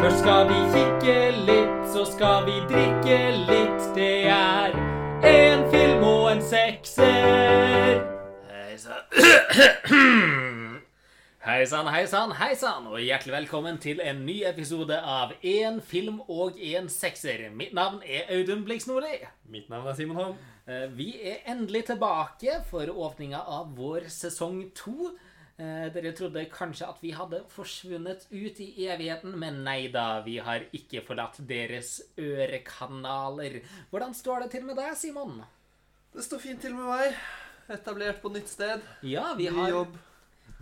Først skal vi kikke litt, så skal vi drikke litt. Det er en film og en sekser. Hei sann. Hei sann, hei sann, hei sann, og hjertelig velkommen til en ny episode av En film og en sekser. Mitt navn er Audun Blix Nordli. Mitt navn er Simon Holm. Eh, Vi er endelig tilbake for åpninga av vår sesong to. Eh, Dere trodde kanskje at vi hadde forsvunnet ut i evigheten, men nei da, vi har ikke forlatt deres ørekanaler. Hvordan står det til med deg, Simon? Det står fint til med meg. Etablert på nytt sted. Ja, vi Ny har, jobb.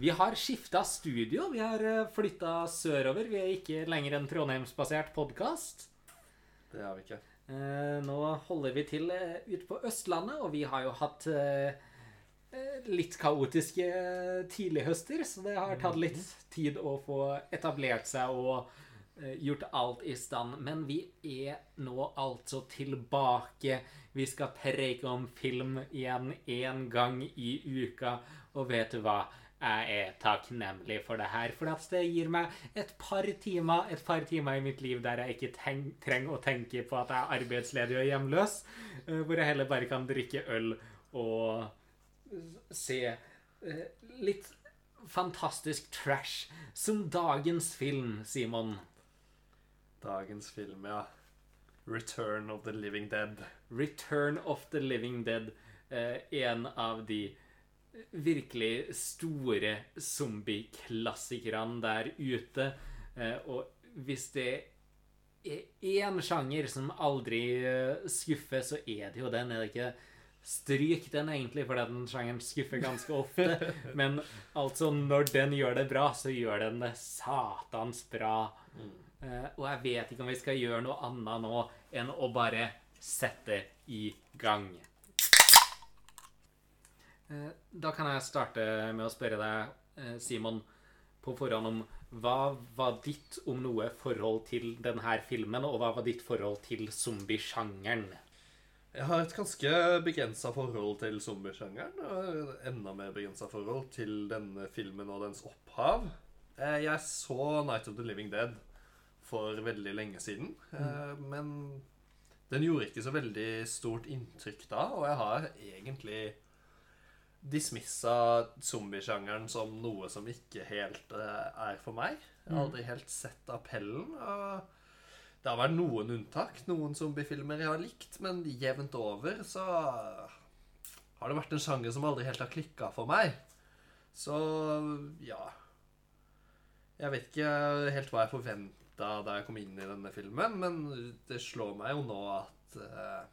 vi har skifta studio. Vi har flytta sørover. Vi er ikke lenger en trondheimsbasert podkast. Det har vi ikke. Eh, nå holder vi til eh, ute på Østlandet, og vi har jo hatt eh, eh, litt kaotiske eh, tidlighøster, så det har tatt litt tid å få etablert seg og eh, gjort alt i stand. Men vi er nå altså tilbake. Vi skal preike om film igjen én gang i uka, og vet du hva? Jeg er takknemlig for det her, for det gir meg et par timer et par timer i mitt liv der jeg ikke trenger å tenke på at jeg er arbeidsledig og hjemløs, eh, hvor jeg heller bare kan drikke øl og se eh, litt fantastisk trash som dagens film, Simon. Dagens film, ja. Return of the Living Dead. Return of the Living Dead. Eh, en av de virkelig store zombieklassikerne der ute. Eh, og hvis det er én sjanger som aldri eh, skuffer, så er det jo den, er det ikke? Stryk den egentlig, for den sjangeren skuffer ganske ofte. Men altså, når den gjør det bra, så gjør den det satans bra. Eh, og jeg vet ikke om vi skal gjøre noe annet nå enn å bare sette i gang. Eh, Da kan jeg starte med å spørre deg, eh, Simon, på forhånd om hva var ditt, om noe, forhold til denne filmen, og hva var ditt forhold til zombiesjangeren? Jeg har et ganske begrensa forhold til zombiesjangeren. Og enda mer begrensa forhold til denne filmen og dens opphav. Eh, Jeg så Night of the Living Dead for veldig lenge siden. Mm. Men den gjorde ikke så veldig stort inntrykk da, og jeg har egentlig dismissa zombiesjangeren som noe som ikke helt eh, er for meg. Jeg har aldri helt sett appellen. og det har vært noen unntak. Noen zombiefilmer jeg har likt, men jevnt over så har det vært en sjanger som aldri helt har klikka for meg. Så ja Jeg vet ikke helt hva jeg forventa da jeg kom inn i denne filmen, men det slår meg jo nå at eh,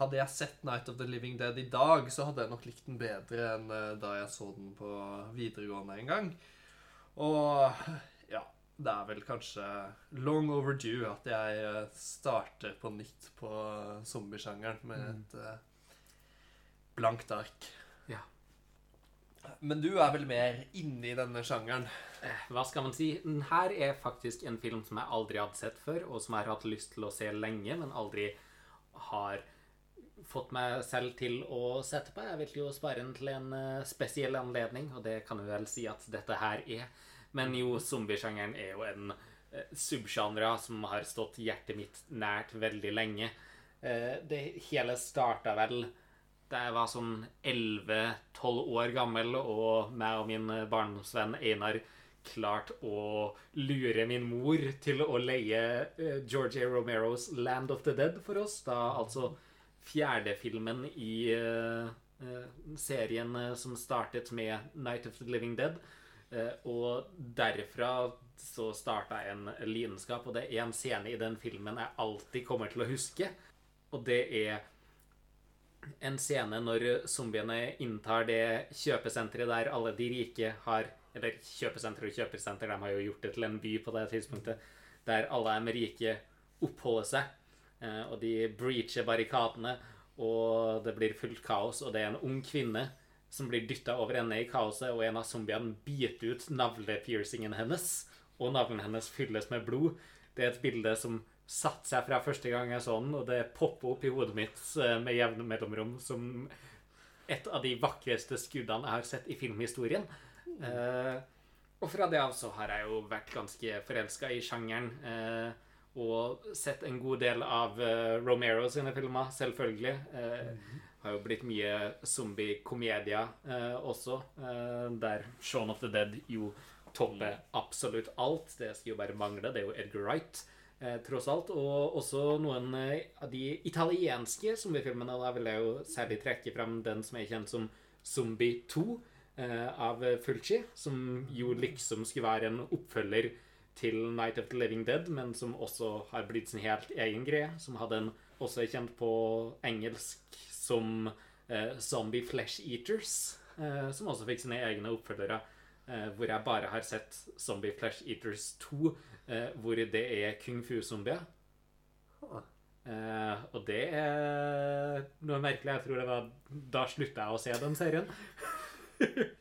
Hadde jeg sett Night of the Living Dead i dag, så hadde jeg nok likt den bedre enn eh, da jeg så den på videregående en gang. Og det er vel kanskje long overdue at jeg eh, starter på nytt på zombiesjangeren med et eh, blankt ark. Ja. Men du er vel mer inne i denne sjangeren? Eh, Hva skal man si? Den her er faktisk en film som jeg aldri hadde sett før, og som jeg har hatt lyst til å se lenge, men aldri har fått meg selv til å sette på. Jeg vil jo spare den til en eh, spesiell anledning, og det kan vi vel si at dette her er. Men jo, zombiesjangeren er jo en eh, subgenre som har stått hjertet mitt nært veldig lenge. Eh, det hele starta vel da jeg var sånn 11-12 år gammel, og meg og min eh, barndomsvenn Einar klart å lure min mor til å leie George A. Romeros 'Land of the Dead' for oss. Da altså fjerde filmen i eh, serien som startet med 'Night of the Living Dead'. Eh, og derfra så starta en lidenskap, og det er en scene i den filmen jeg alltid kommer til å huske. Og det er en scene når zombiene inntar det kjøpesenteret der alle de rike har Eller kjøpesenter og kjøpesenter, de har jo gjort det til en by på det tidspunktet. Der alle de rike oppholder seg. eh, Og de breacher barrikadene, og det blir fullt kaos. Og det er en ung kvinne som blir dytta over ende i kaoset, og en av zombiene biter ut navlepiercingen hennes. Og navlen hennes fylles med blod. Det er et bilde som satte seg fra første gang jeg så den, og det popper opp i hodet mitt eh, med jevne mellomrom som et av de vakreste skuddene jeg har sett i filmhistorien. Eh, Og fra det av så har jeg jo vært ganske forelska i sjangeren. Eh, og sett en god del av Romero sine filmer, selvfølgelig. Eh, har jo blitt mye zombie-komedier eh, også, eh, der Shaun of the Dead jo topper absolutt alt. Det skal jo bare mangle. Det er jo Edgar Wright, eh, tross alt. Og også noen eh, av de italienske zombiefilmene. Da vil jeg jo særlig trekke frem den som er kjent som Zombie 2 eh, av Fulci, som jo liksom skulle være en oppfølger til Night of the Living Dead, men som også har blitt sin helt egen greie. Som hadde en også er kjent på engelsk som eh, Zombie Flesh Eaters, eh, som også fikk sine egne oppfølgere. Eh, hvor jeg bare har sett Zombie Flesh Eaters 2, eh, hvor det er kung fu-zombier. Ah. Eh, og det er noe merkelig. Jeg tror det var Da slutta jeg å se den serien.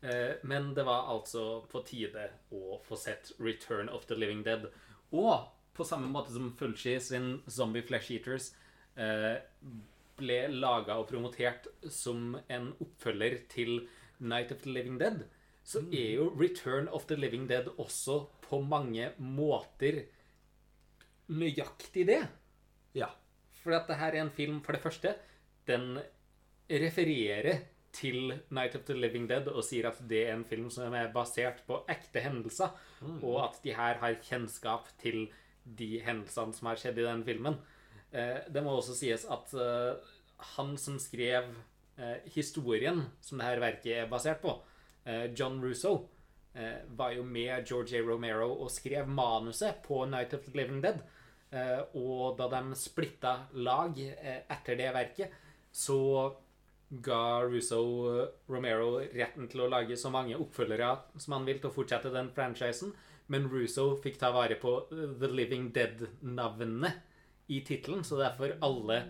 Eh, Men det var altså på tide å få sett Return of the Living Dead. Og på samme måte som Fulci sin Zombie Flesh Eaters eh, ble laga og promotert som en oppfølger til Night of the Living Dead, så er jo Return of the Living Dead også på mange måter nøyaktig det. Ja. For at det her er en film, for det første, den refererer til Night of the Living Dead og sier at det er en film som er basert på ekte hendelser, og at de her har kjennskap til de hendelsene som har skjedd i den filmen. Eh, det må også sies at eh, han som skrev eh, historien som dette verket er basert på, John Russo, var jo med George A. Romero og skrev manuset på Night of the Living Dead. Og da de splitta lag etter det verket, så ga Russo Romero retten til å lage så mange oppfølgere som han vil til å fortsette den franchisen, men Russo fikk ta vare på The Living Dead-navnet i tittelen, så derfor alle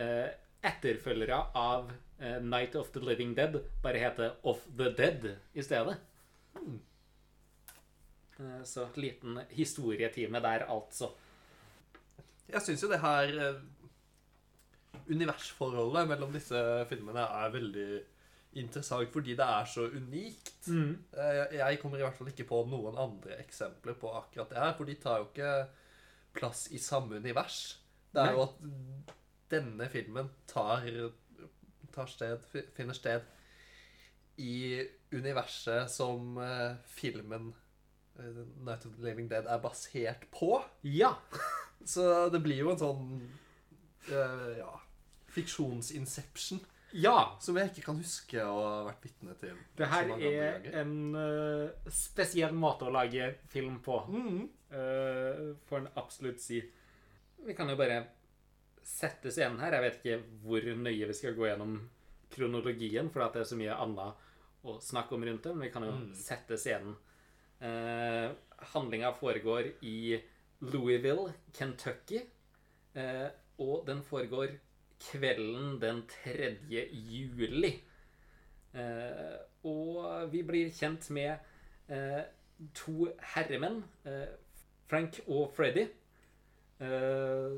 eh, etterfølgere av eh, Night of the Living Dead bare heter Of the Dead i stedet. Eh, så liten historietime der, altså. Jeg syns jo det her eh, universforholdet mellom disse filmene er veldig interessant fordi det er så unikt. Eh, Jeg jeg kommer i hvert fall ikke på noen andre eksempler på akkurat det her, for de tar jo ikke plass i samme univers. Det er jo at denne filmen tar, tar sted, finner sted i universet som uh, filmen uh, Night of the Living Dead er basert på. Ja. Så det blir jo en sånn uh, ja, fiksjonsinception Ja. som jeg ikke kan huske å ha vært vitne til. Det her er en uh, spesiell måte å lage film på, Mm. uh, får en absolutt si. Vi kan jo bare sette scenen her. Jeg vet ikke hvor nøye vi skal gå gjennom kronologien, for det er så mye annet å snakke om rundt det, men vi kan jo Mm. sette scenen. Eh, Handlinga foregår i Louisville, Kentucky, eh, og den foregår kvelden den 3. juli. Eh, og vi blir kjent med eh, to herremenn, eh, Frank og Freddy,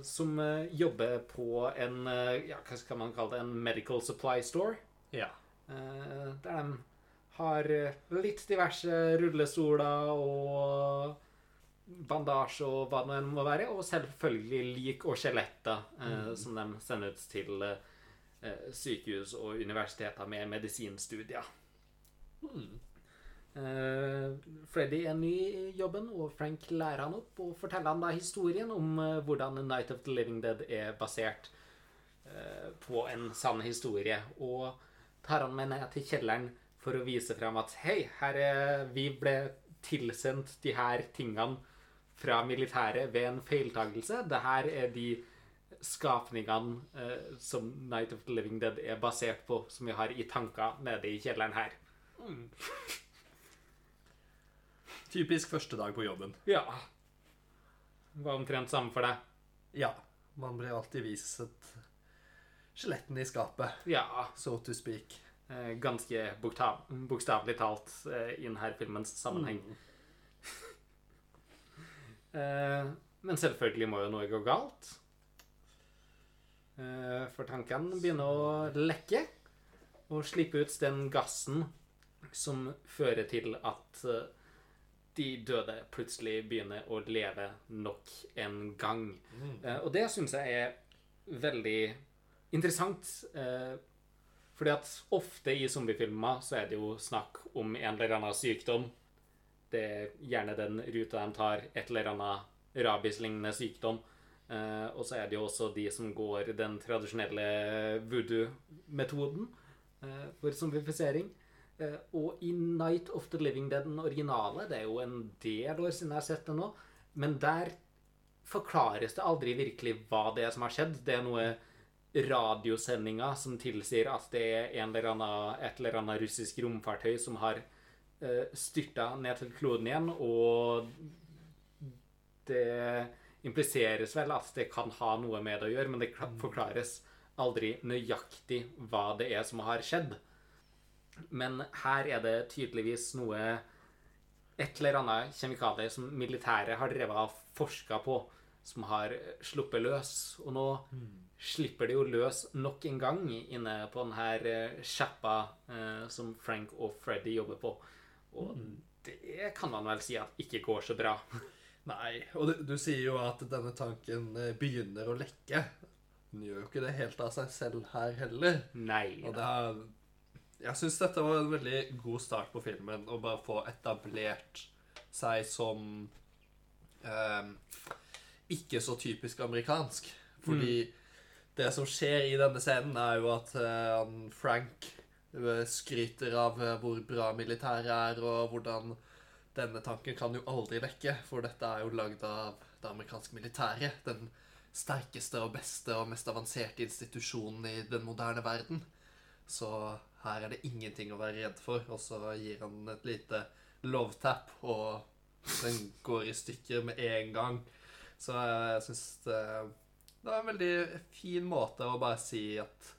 som eh, jobber på en eh, ja, hva skal man kalle det, en medical supply store. Ja. Eh, der de har eh, litt diverse rullestoler og bandasje og hva det nå må være, og selvfølgelig lik og skjeletter mm. som de sender ut til eh, sykehus og universiteter med medisinstudier. Mm. Eh, Freddy er ny i jobben, og Frank lærer han opp og forteller han da historien om eh, hvordan Night of the Living Dead er basert eh, på en sann historie. Og tar han med ned til kjelleren for å vise frem at hei, her er, vi ble tilsendt de her tingene fra militæret ved en feiltagelse. Det her er de skapningene som Night of the Living Dead er basert på, som vi har i tanker nede i kjelleren her. Typisk første dag på jobben. Ja. Det var omtrent samme for deg. Ja. Man blir alltid vist skjelettene i skapet, Ja. so to speak. eh, Ganske bokstav, bokstavelig talt eh, i denne filmens sammenheng. Eh, Men selvfølgelig må jo noe gå galt. Eh, For tankene begynner å lekke og slippe ut den gassen som fører til at eh, de døde plutselig begynner å leve nok en gang. Eh, og det syns jeg er veldig interessant. Eh, fordi at ofte i zombiefilmer så er det jo snakk om en eller annen sykdom. Det er gjerne den ruta de tar, et eller annet rabies-lignende sykdom. Eh, og så er det jo også de som går den tradisjonelle voodoo-metoden eh, for zombifisering. Eh, og i Night of the Living Dead, den originale, det er jo en del år siden jeg har sett det nå, men der forklares det aldri virkelig hva det er som har skjedd. Det er noe radiosendinger som tilsier at det er eller annen, et eller annet russisk romfartøy som har uh, styrta ned til kloden igjen, og det impliseres vel at det kan ha noe med det å gjøre, men det forklares aldri nøyaktig hva det er som har skjedd. Men her er det tydeligvis noe Et eller annet kjemikalie som militæret har drevet og forska på, som har sluppet løs. Og nå slipper de jo løs nok en gang inne på denne eh, sjappa eh, som Frank og Freddy jobber på. Og det kan man vel si at ikke går så bra. Nei, og du, du sier jo at denne tanken eh, begynner å lekke. Den gjør jo ikke det helt av seg selv her heller. Nei. Og det har Jeg syns dette var en veldig god start på filmen, å bare få etablert seg som eh, ikke så typisk amerikansk. Fordi det som skjer i denne scenen, er jo at eh, Frank eh, skryter av eh, hvor bra militæret er, og hvordan denne tanken kan jo aldri lekke, for dette er jo lagd av det amerikanske militæret. Den sterkeste og beste og mest avanserte institusjonen i den moderne verden. Så her er det ingenting å være redd for. Og så gir han et lite love-tap, og den går i stykker med en gang. Så jeg syns det, det var en veldig fin måte å bare si at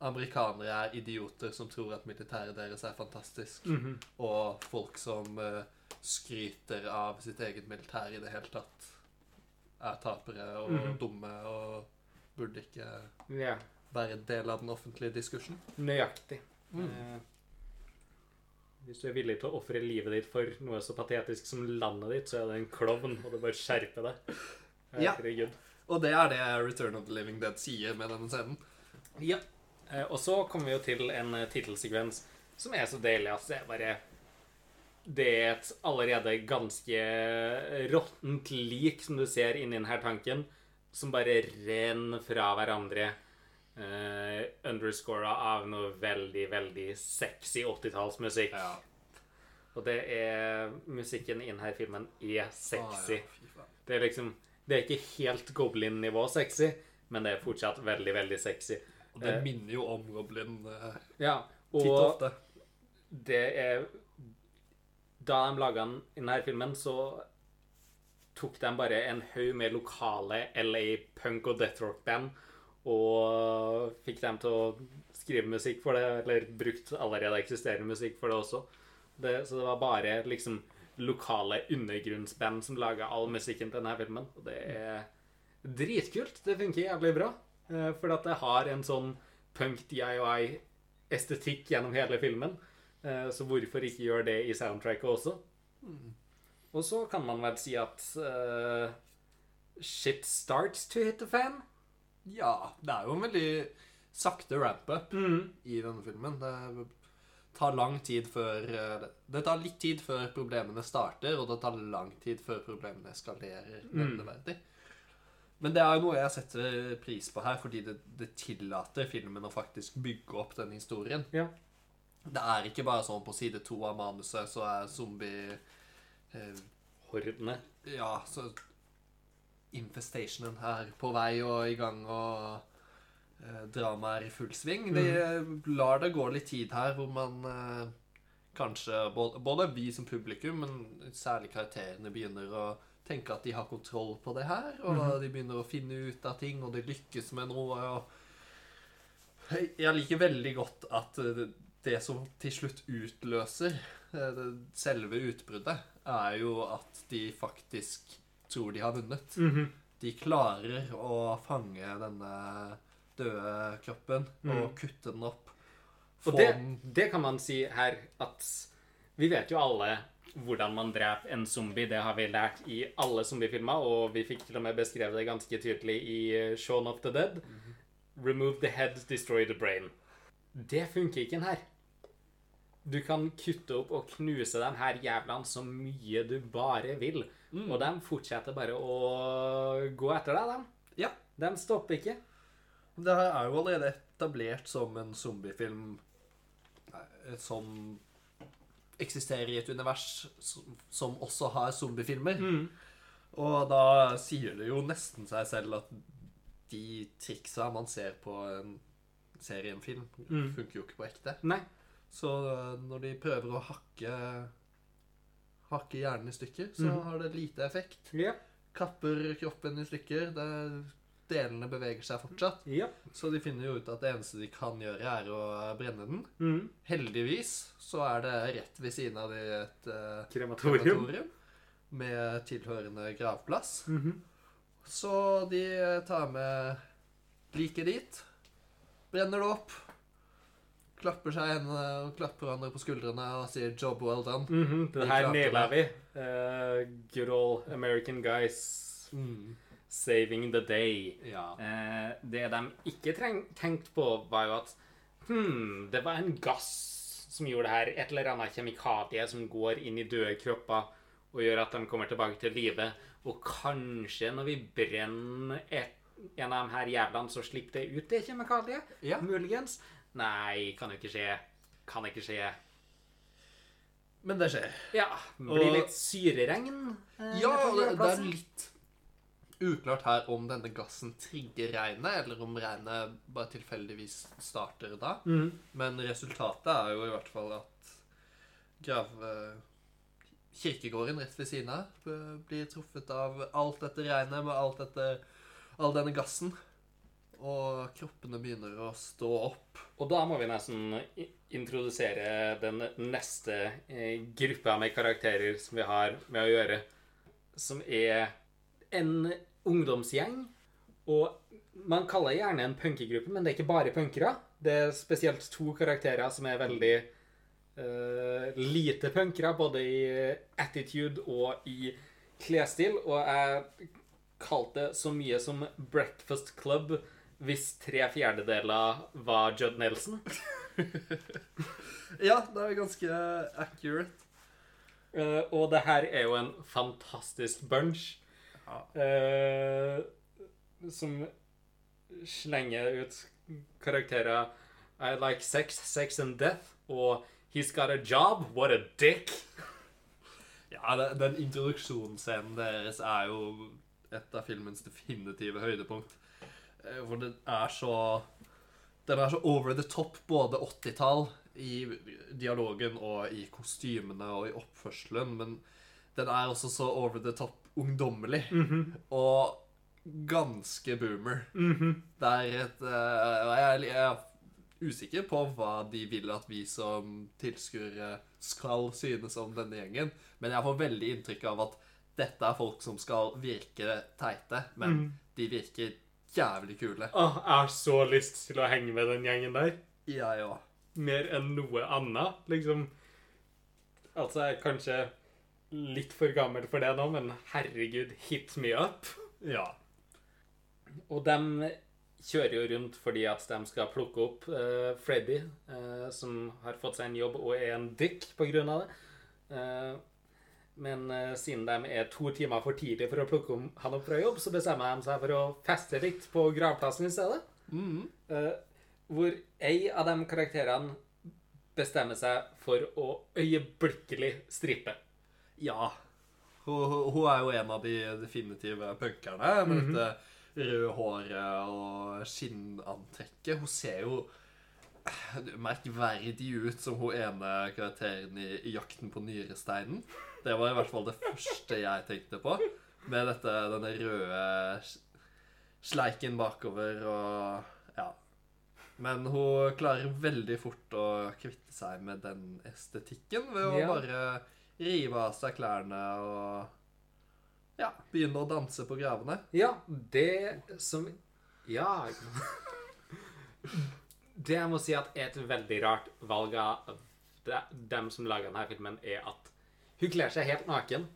amerikanere er idioter som tror at militæret deres er fantastisk, Mhm. og folk som eh, skryter av sitt eget militær i det hele tatt, er tapere og Mhm. dumme og burde ikke Ja, være en del av den offentlige diskursen. nøyaktig. Mm. Eh, hvis du er villig til å ofre livet ditt for noe så patetisk som landet ditt, så er det en klovn, og du bør skjerpe deg. Ja. Herregud. Og det er det Return of the Living Dead sier med denne scenen. Ja. Eh, Og så kommer vi jo til en eh, tittelsekvens som er så deilig at det er bare Det er et allerede ganske råttent lik som du ser inni denne tanken, som bare renner fra hverandre. Uh, underscora av noe veldig, veldig sexy 80-tallsmusikk. Ja. Og det er Musikken i denne filmen er sexy. Ah, ja. Det er liksom Det er ikke helt Goblin-nivå sexy, men det er fortsatt veldig, veldig sexy. Og det uh, minner jo om Goblin uh, Ja, titt og og ofte. det er Da de laga denne filmen, så tok de bare en haug med lokale LA punk- og death rock-band og fikk dem til å skrive musikk for det, eller brukt allerede eksisterende musikk for det også. Det, så det var bare liksom lokale undergrunnsband som laga all musikken til denne filmen. Og det er dritkult. Det funker jævlig bra. eh, For at det har en sånn punk DIY-estetikk gjennom hele filmen. Eh, Så hvorfor ikke gjøre det i soundtracket også? Og så kan man vel si at uh, shit starts to hit the fan. Ja, det er jo en veldig sakte ramp-up i denne filmen. Det tar lang tid før eh, det- tar litt tid før problemene starter, og det tar lang tid før problemene eskalerer nevneverdig. Men det er jo noe jeg setter pris på her, fordi det, det tillater filmen å faktisk bygge opp den historien. Ja. Det er ikke bare sånn på side to av manuset så er zombie eh, Hordene. Ja, så Infestationen er på vei og i gang, og eh, dramaet er i full sving. De lar det gå litt tid her hvor man eh, kanskje både, både vi som publikum, men særlig karakterene, begynner å tenke at de har kontroll på det her, og de begynner å finne ut av ting, og de lykkes med noe. og Jeg liker veldig godt at eh, det, det som til slutt utløser eh, selve utbruddet, er jo at de faktisk tror de har vunnet. De klarer å fange denne døde kroppen og kutte den opp. Få Og det, det kan man si her at Vi vet jo alle hvordan man dreper en zombie. Det har vi lært i alle zombiefilmer, og vi fikk til og med beskrevet det ganske tydelig i eh, Shaun of the Dead. Remove the head, destroy the brain. Det funker ikke her. Du kan kutte opp og knuse den her jævlaen så mye du bare vil. Og de fortsetter bare å gå etter deg, de. Ja. De stopper ikke. Det her er jo allerede etablert som en zombiefilm som eksisterer i et univers som, også har zombiefilmer. Og da sier det jo nesten seg selv at de triksa man ser på en serie, en film, Mm. funker jo ikke på ekte. Nei. Så når de prøver å hakke hakke hjernen i stykker, så mm. har det lite effekt. Ja. Kapper kroppen i stykker. Delene beveger seg fortsatt. Ja. Så de finner jo ut at det eneste de kan gjøre, er å brenne den. Mm. Heldigvis så er det rett ved siden av det et uh, Krematorium. krematorium med tilhørende gravplass. Mhm. Så de tar med liket dit, brenner det opp, klapper seg hendene og klapper hverandre på skuldrene og sier 'job well done'. Mhm, Det her naila vi. Uh, good old American guys saving the day. Ja. Uh, det de ikke tenkte på, var jo at hmm, det var en gass som gjorde det her. Et eller annet kjemikalie som går inn i døde kropper og gjør at de kommer tilbake til live. Og kanskje når vi brenner et, en av de her jævlene, så slipper det ut det kjemikaliet? Ja. Muligens? Nei, kan jo ikke skje. Kan ikke skje. Men det skjer. Ja. Blir Og- litt syreregn. eh, Ja, det, det er litt uklart her om denne gassen trigger regnet, eller om regnet bare tilfeldigvis starter da. Mm. Men resultatet er jo i hvert fall at grav... eh, Kirkegården rett ved siden av eh, blir truffet av alt dette regnet med alt dette, all denne gassen. Og kroppene begynner å stå opp. Og da må vi nesten introdusere den neste eh, gruppa med karakterer som vi har med å gjøre, som er en ungdomsgjeng. Og man kaller gjerne en punkegruppe, men det er ikke bare punkere. Det er spesielt to karakterer som er veldig uh, lite punkere, både i attitude og i klesstil. Og jeg kalte det så mye som Breakfast Club hvis tre fjerdedeler var Judd Nelson. Ja, det er ganske accurate. Uh, og det her er jo en fantastisk bunch Ja. eh, som slenger ut karakterer I like sex, sex and death og He's got a job, what a dick. Ja, den introduksjonsscenen deres er jo et av filmens definitive høydepunkt. Eh, Hvor den er så Den er så over the top, både 80-tall i dialogen og i kostymene og i oppførselen, men den er også så over the top ungdommelig. Og ganske boomer. Det er et eh, jeg, jeg er usikker på hva de vil at vi som tilskuere skal synes om denne gjengen, men jeg får veldig inntrykk av at dette er folk som skal virke teite, men de virker jævlig kule. Åh, jeg har så lyst til å henge med den gjengen der. Ja, ja. Mer enn noe annet, liksom. Altså, jeg er kanskje litt for gammel for det nå, men herregud, hit me up. Ja. Og de kjører jo rundt fordi at de skal plukke opp uh, Freddy, uh, som har fått seg en jobb og er en dick på grunn av det. Eh, men uh, siden de er to timer for tidlig for å plukke om han opp fra jobb, så bestemmer de seg for å feste litt på gravplassen i stedet. Mm. Uh, hvor ei av de karakterene bestemmer seg for å øyeblikkelig strippe. Ja. Hun, hun- er jo en av de definitive punkerne med Mhm. dette røde håret og skinnantrekket. Hun ser jo eh, merkverdig ut som hun ene karakteren i, i 'Jakten på nyresteinen'. Det var i hvert fall det første jeg tenkte på. Med dette, denne røde sleiken bakover og Ja. Men hun klarer veldig fort å kvitte seg med den estetikken ved å Ja. bare rive av seg klærne og ja, begynne å danse på gravene. Ja, det som Ja. Det jeg må si at er et veldig rart valg av dem som lager denne filmen, er at hun kler seg helt naken.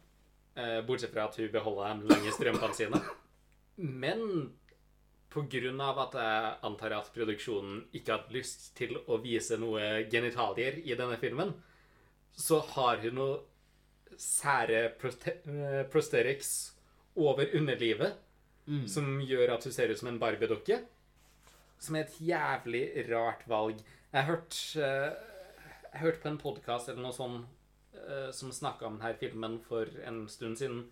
eh, bortsett fra at hun beholder de lange strømpene sine. Men av at jeg antar at produksjonen ikke hadde lyst til å vise noe genitalier i denne filmen, så har hun noe sære eh, over underlivet som gjør at hun ser ut som en Barbie-dukke. Som er et jævlig rart valg. Jeg hørte uh, jeg hørte på en podkast eller noe sånt eh, som snakka om denne filmen for en stund siden,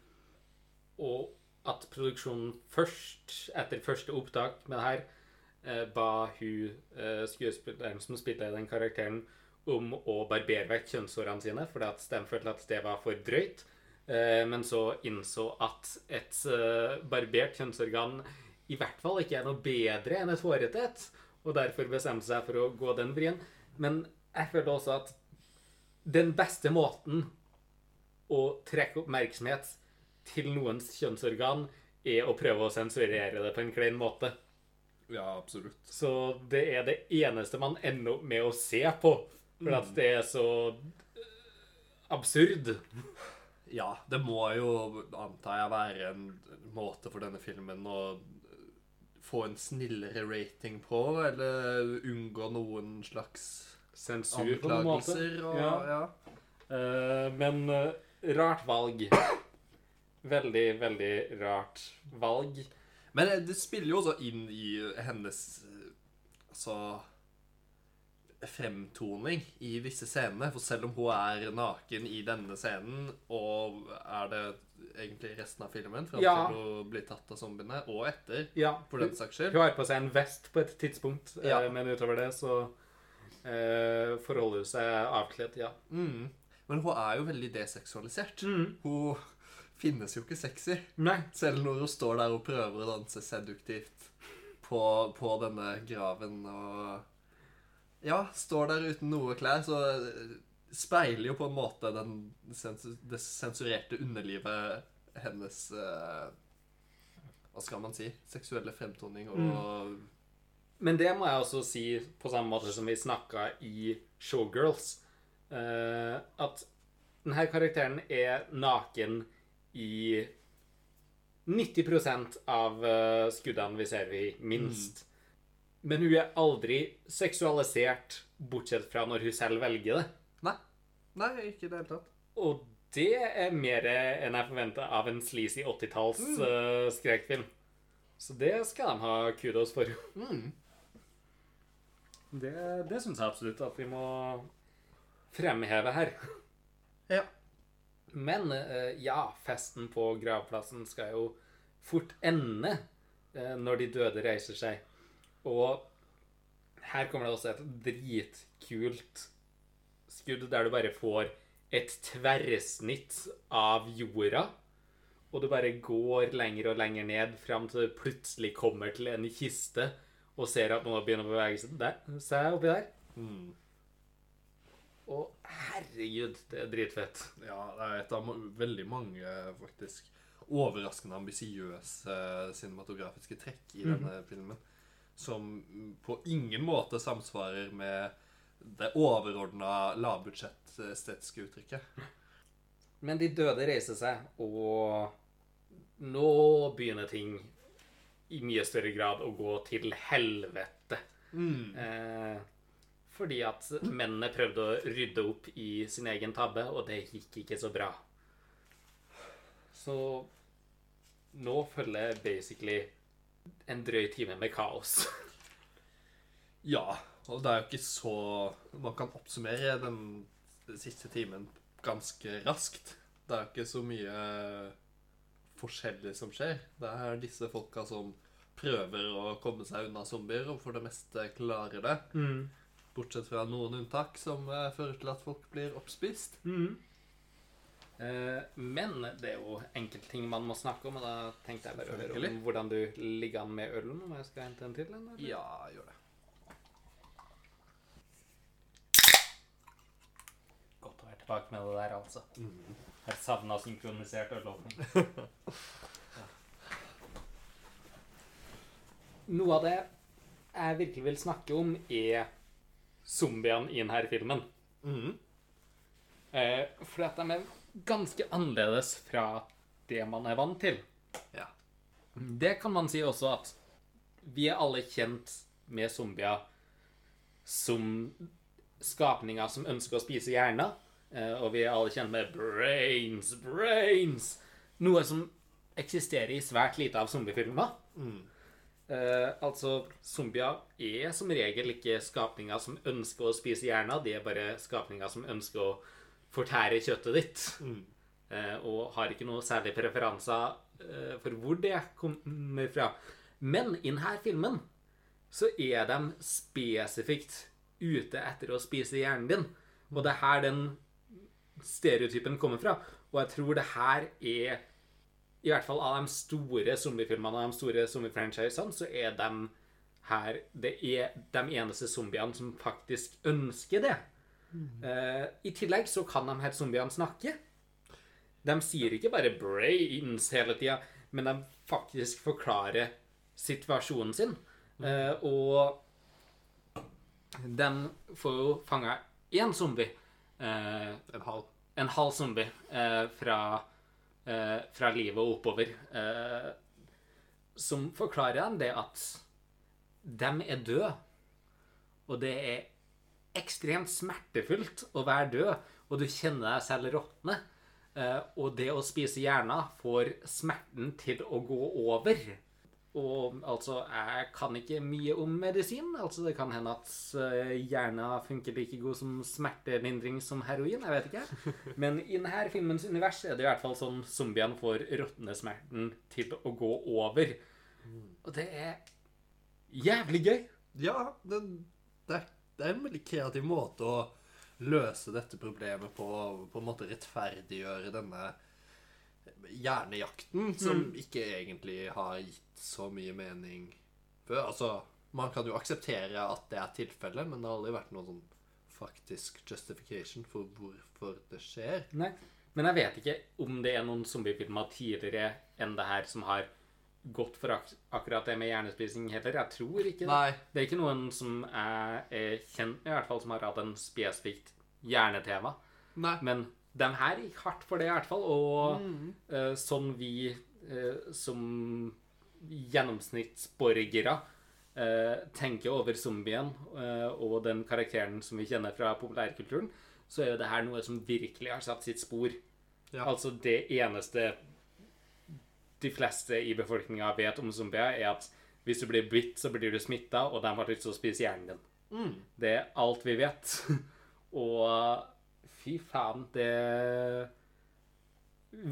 og at produksjonen først, etter første opptak med det her, eh, ba hun uh, skuespilleren som spilte den karakteren, om å barbere vekk kjønnshårene sine, fordi at de følte at det var for drøyt. Eh, men så innså at et eh, barbert kjønnsorgan i hvert fall ikke er noe bedre enn et hårete et, og derfor bestemte seg for å gå den vrien. Men jeg følte også at den beste måten å trekke oppmerksomhet til noens kjønnsorgan er å prøve å sensurere det på en klein måte. Ja, absolutt. Så det er det eneste man ender opp med å se på, for at det er så absurd. Ja, det må jo, antar jeg, være en måte for denne filmen å få en snillere rating på, eller unngå noen slags Sensur, på en måte. anklagelser. Og, Ja. ja. Uh, men uh, rart valg. Veldig, veldig rart valg. Men det- det spiller jo også inn i hennes eh, altså fremtoning i visse scenene. For selv om hun er naken i denne scenen, og er det egentlig resten av filmen, fram Ja. til hun blir tatt av zombiene, og etter, Ja, for den saks skyld hun har på seg en vest på et tidspunkt, eh, Ja. men utover det så eh, hun seg avkledd, ja. mm. Men hun er jo veldig deseksualisert. Mm. Hun finnes jo ikke sexy. Nei. Selv når hun står der og prøver å danse seduktivt på, på denne graven og Ja, står der uten noe klær, så speiler jo på en måte den det sensurerte underlivet hennes eh, Hva skal man si? Seksuelle fremtoning og Men det må jeg også si på samme måte som vi snakka i Showgirls. eh, at denne karakteren er naken i 90% av eh, skuddene vi ser i, minst. Men hun er aldri seksualisert, bortsett fra når hun selv velger det. Nei. Nei, ikke i det hele tatt. Og det er mer enn jeg forventa av en sleazy 80-talls eh, skrekkfilm. Så det skal de ha kudos for. Mm. Det, det syns jeg absolutt at vi må fremheve her. Ja. Men eh, ja, festen på gravplassen skal jo fort ende eh, når de døde reiser seg. Og her kommer det også et dritkult skudd der du bare får et tverrsnitt av jorda. Og du bare går lenger og lenger ned fram til du plutselig kommer til en kiste og ser at noen begynner å bevege seg der, seg oppi der. Mm. Og herregud, det er dritfett. Ja, det er et av veldig mange faktisk overraskende ambisiøse eh, cinematografiske trekk i denne filmen. Som mm, på ingen måte samsvarer med det overordna lavbudsjett-estetiske uttrykket. Men de døde reiser seg, og nå begynner ting i mye større grad å gå til helvete. Eh, fordi at mennene prøvde å rydde opp i sin egen tabbe, og det gikk ikke så bra. Så nå følger basically en drøy time med kaos. Ja, og det er jo ikke så Man kan oppsummere den siste timen ganske raskt. Det er jo ikke så mye forskjellig som skjer. Det er disse folka som prøver å komme seg unna zombier, og for det meste klarer det. Bortsett fra noen unntak som eh, fører til at folk blir oppspist. Eh, men det er jo enkeltting man må snakke om, og da tenkte jeg bare å høre om hvordan du ligger an med ølen. Om jeg skal hente en til? Eller? Ja, gjør det. Godt å være tilbake med det der, altså. Jeg savna synkronisert ølåpning. Noe av det jeg virkelig vil snakke om, er zombiene i denne filmen. Mm. Eh, for at de er ganske annerledes fra det man er vant til. Ja. Det kan man si også at vi er alle kjent med zombier som skapninger som ønsker å spise hjerner. Eh, og vi er alle kjent med brains, brains. Noe som eksisterer i svært lite av zombiefilmer. Eh, altså, zombier er som regel ikke skapninger som ønsker å spise hjerna De er bare skapninger som ønsker å fortære kjøttet ditt. Eh, og har ikke noe særlig preferanser eh, for hvor det kommer fra. Men i denne filmen så er de spesifikt ute etter å spise hjernen din. Og det er her den stereotypen kommer fra. Og jeg tror det her er I hvert fall av de store zombiefilmene og de store zombiefranchisene, så er de her Det er de eneste zombiene som faktisk ønsker det. Uh, I tillegg så kan de her zombiene snakke. De sier ikke bare 'brains' hele tida, men de faktisk forklarer situasjonen sin. Uh, og de får jo fanga én zombie. Eh, En halv. en halv zombie eh, fra, eh, fra livet og oppover. Eh, som forklarer dem det at de er døde. Og det er ekstremt smertefullt å være død, og du kjenner deg selv råtne. Eh, og det å spise hjerna får smerten til å gå over. Og altså, jeg kan ikke mye om medisin. Altså, det kan hende at uh, hjerna funker like god som smertelindring som heroin. Jeg vet ikke. Men i denne filmens univers er det i hvert fall sånn zombiene får råtnesmerten til å gå over. Og det er jævlig gøy. Ja, det, det, det er en veldig kreativ måte å løse dette problemet på. På en måte rettferdiggjøre denne hjernejakten, som ikke egentlig har gitt så mye mening før. Altså, man kan jo akseptere at det er tilfellet, men det har aldri vært noen sånn faktisk justification for hvorfor det skjer. Nei. Men jeg vet ikke om det er noen zombiefilmer tidligere enn det her som har gått for ak akkurat det med hjernespising heller. Jeg tror ikke det. Nei. Det er ikke noen som jeg er kjent med, i hvert fall som har hatt en spesifikt hjernetema. Nei. Men de her gikk hardt for det, i hvert fall. Og mm. uh, som vi uh, som gjennomsnittsborgere uh, tenker over zombien og den karakteren som vi kjenner fra populærkulturen, så er jo det her noe som virkelig har satt sitt spor. Ja. Altså det eneste de fleste i befolkninga vet om zombier, er at hvis du blir bitt, så blir du smitta, og de har lyst til å spise hjernen din. Mm. Det er alt vi vet. og fy faen, det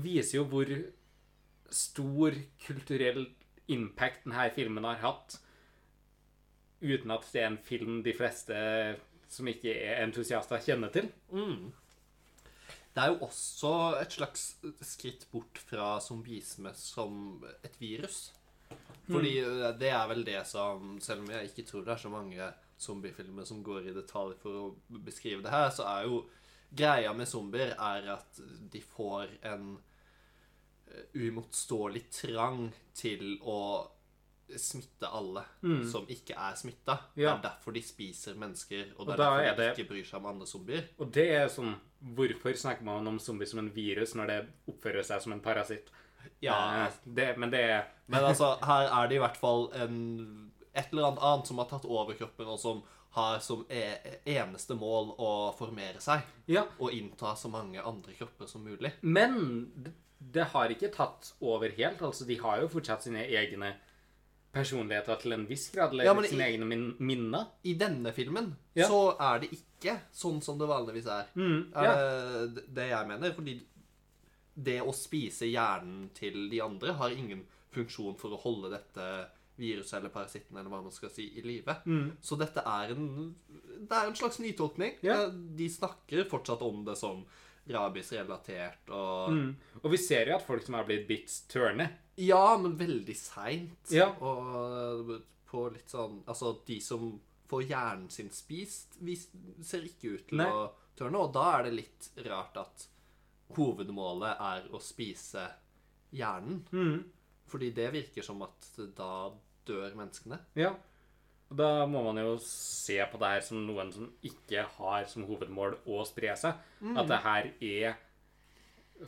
viser jo hvor stor kulturell impact denne filmen har hatt, uten at det er en film de fleste som ikke er entusiaster, kjenner til. Mm. Det er jo også et slags skritt bort fra zombisme som et virus. Fordi mm. det er vel det som Selv om jeg ikke tror det er så mange zombiefilmer som går i detalj for å beskrive det her, så er jo greia med zombier er at de får en eh, uimotståelig trang til å smitte alle som ikke er smitta. Det er derfor de spiser mennesker, og det er og derfor er de det- ikke bryr seg om andre zombier. Og det er sånn Hvorfor snakker man om zombier som en virus når det oppfører seg som en parasitt? Ja, Eh, det, men det er Men altså, her er det i hvert fall en, et eller annet annet som har tatt over kroppen, og som har som e eneste mål å formere seg Ja, og innta så mange andre kropper som mulig. Men det- det har ikke tatt over helt. Altså, de har jo fortsatt sine egne personligheter til en viss grad, eller Ja, sine i- egne min minner. I denne filmen Ja. så er det ikke sånn som det vanligvis er. Mm, er det, det jeg mener. Fordi det å spise hjernen til de andre har ingen funksjon for å holde dette viruset eller parasitten eller hva man skal si, i live. Mm. Så dette er en, det er en slags nytolkning. Eh, De snakker fortsatt om det som rabies-relatert og Mm. Og vi ser jo at folk som har blitt bitt, tørner. Ja, men veldig seint. Ja. Og på litt sånn Altså, de som får hjernen sin spist, ser ikke ut til Nei. å tørne. Og da er det litt rart at hovedmålet er å spise hjernen. Mm. Fordi det virker som at da dør menneskene. Ja. Da må man jo se på det her som noen som ikke har som hovedmål å spre seg. At det her er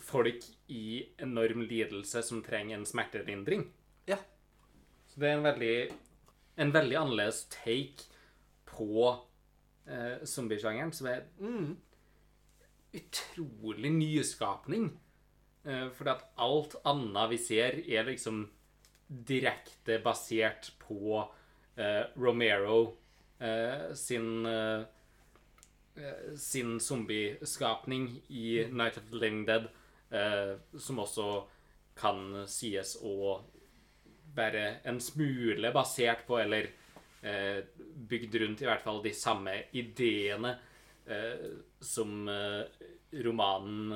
folk i enorm lidelse som trenger en smertelindring. Ja. Så det er en veldig, en veldig annerledes take på eh, zombiesjangeren, som er Mm. utrolig nyskapning. Eh, fordi at alt annet vi ser, er liksom direkte basert på eh, Romero eh, sin eh, eh, sin zombieskapning i Night of the Living Dead, eh, som også kan sies å være en smule basert på, eller eh, bygd rundt i hvert fall de samme ideene eh, som romanen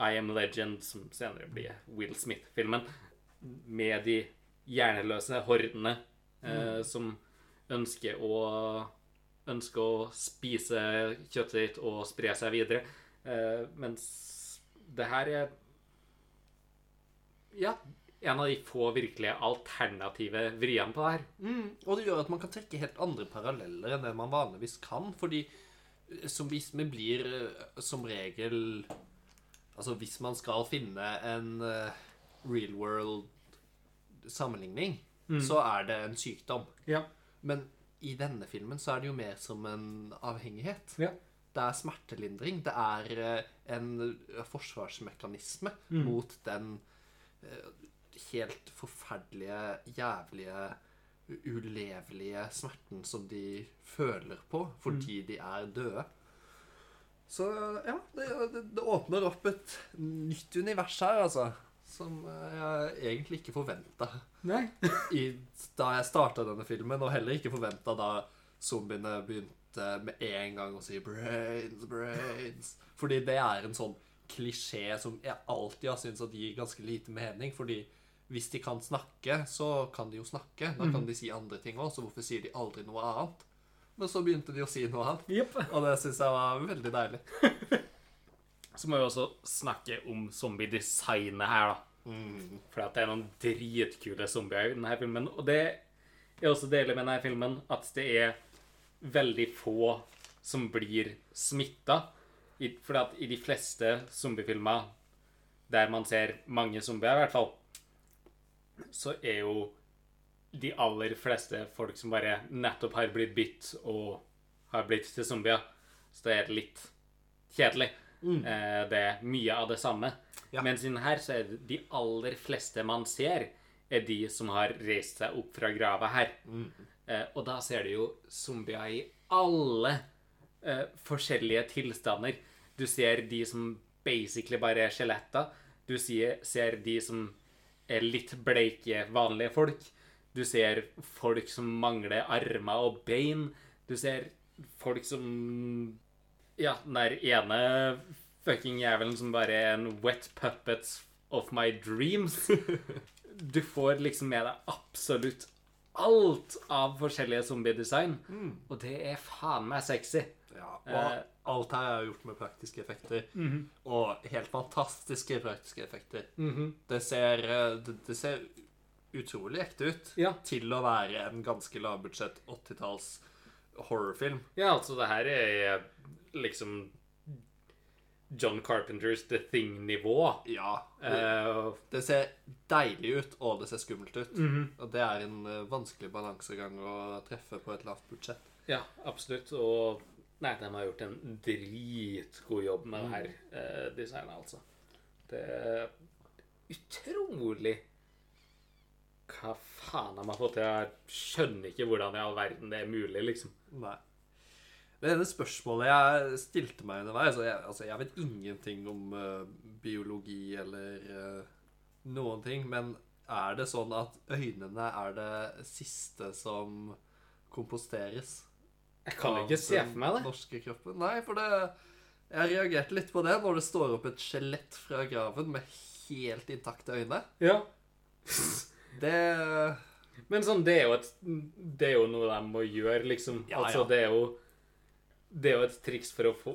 I Am Legend, som senere blir Will Smith-filmen, med de hjerneløse hordene eh, som ønsker å ønsker å spise kjøttet ditt og spre seg videre. Eh, mens det her er Ja, en av de få virkelige alternative vriene på det her. Mm, og det gjør at man kan trekke helt andre paralleller enn det man vanligvis kan. Fordi eh, zombisme blir eh, som regel Altså hvis man skal finne en eh, real world sammenligning, så er det en sykdom. Ja. Men i denne filmen så er det jo mer som en avhengighet. Ja. Det er smertelindring. Det er eh, en forsvarsmekanisme mot den eh, helt forferdelige, jævlige, ulevelige smerten som de føler på fordi de er døde. Så ja, det, det, det åpner opp et nytt univers her, altså. Som eh, jeg egentlig ikke forventa da jeg starta denne filmen, og heller ikke forventa da zombiene begynte med en gang å si 'brains, brains'. Fordi det er en sånn klisjé som jeg alltid har syntes at gir ganske lite mening. Fordi hvis de kan snakke, så kan de jo snakke. Da kan de si andre ting òg, så hvorfor sier de aldri noe annet? Men så begynte de å si noe annet, yep. og det syns jeg var veldig deilig. Så må vi også snakke om zombiedesignet her, da. For at det er noen dritkule zombier i denne filmen. Og det er også deilig med denne filmen at det er veldig få som blir smitta. For at i de fleste zombiefilmer der man ser mange zombier, i hvert fall, så er jo de aller fleste folk som bare nettopp har blitt bitt og har blitt til zombier. Så det er litt kjedelig. Eh, Det er mye av det samme. Ja. Mens innen her så er det de aller fleste man ser, er de som har reist seg opp fra grava her. Eh, og da ser du jo zombier i alle eh, forskjellige tilstander. Du ser de som basically bare er skjeletter. Du ser, ser de som er litt bleike, vanlige folk. Du ser folk som mangler armer og bein. Du ser folk som Ja, den der ene fucking jævelen som bare er en wet puppets of my dreams. Du får liksom med deg absolutt alt av forskjellige zombiedesign. Og det er faen meg sexy. Ja, og alt her er gjort med praktiske effekter. Og helt fantastiske praktiske effekter. det, ser, eh, det, det ser utrolig ekte ut Ja. til å være en ganske lavbudsjett 80-talls horrorfilm. Ja, altså, det her er liksom John Carpenters The Thing-nivå. Ja. Det, Eh, det ser deilig ut, og det ser skummelt ut. Og det er en eh, vanskelig balansegang å treffe på et lavt budsjett. ja, absolutt. Og nei, de har gjort en dritgod jobb med det her eh, designet, altså. Det er utrolig Hva faen har man fått til? Jeg skjønner ikke hvordan i all verden det er mulig, liksom. Nei. Det ene spørsmålet jeg stilte meg underveis jeg, altså jeg vet ingenting om uh, biologi eller uh, noen ting, men er det sånn at øynene er det siste som komposteres? Jeg kan ikke se for meg det. norske kroppen? Nei, for det Jeg reagerte litt på det når det står opp et skjelett fra graven med helt intakte øyne. Ja. Det Men sånn, det er jo et Det er jo noe de må gjøre, liksom. Ja, altså, ja. det er jo Det er jo et triks for få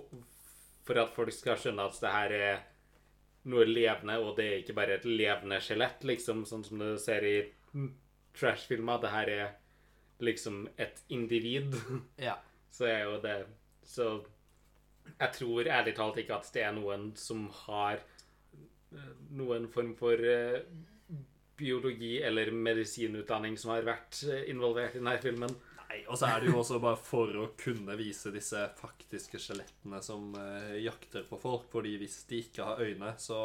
For at folk skal skjønne at det her er noe levende, og det er ikke bare et levende skjelett, liksom, sånn som du ser i trashfilmer. Det her er liksom et individ, Ja. så er jo det Så jeg tror ærlig talt ikke at det er noen som har eh, noen form for eh, biologi- eller medisinutdanning som har vært eh, involvert i denne filmen. Nei, og så er det jo også bare for å kunne vise disse faktiske skjelettene som eh, jakter på folk. fordi hvis de ikke har øyne, så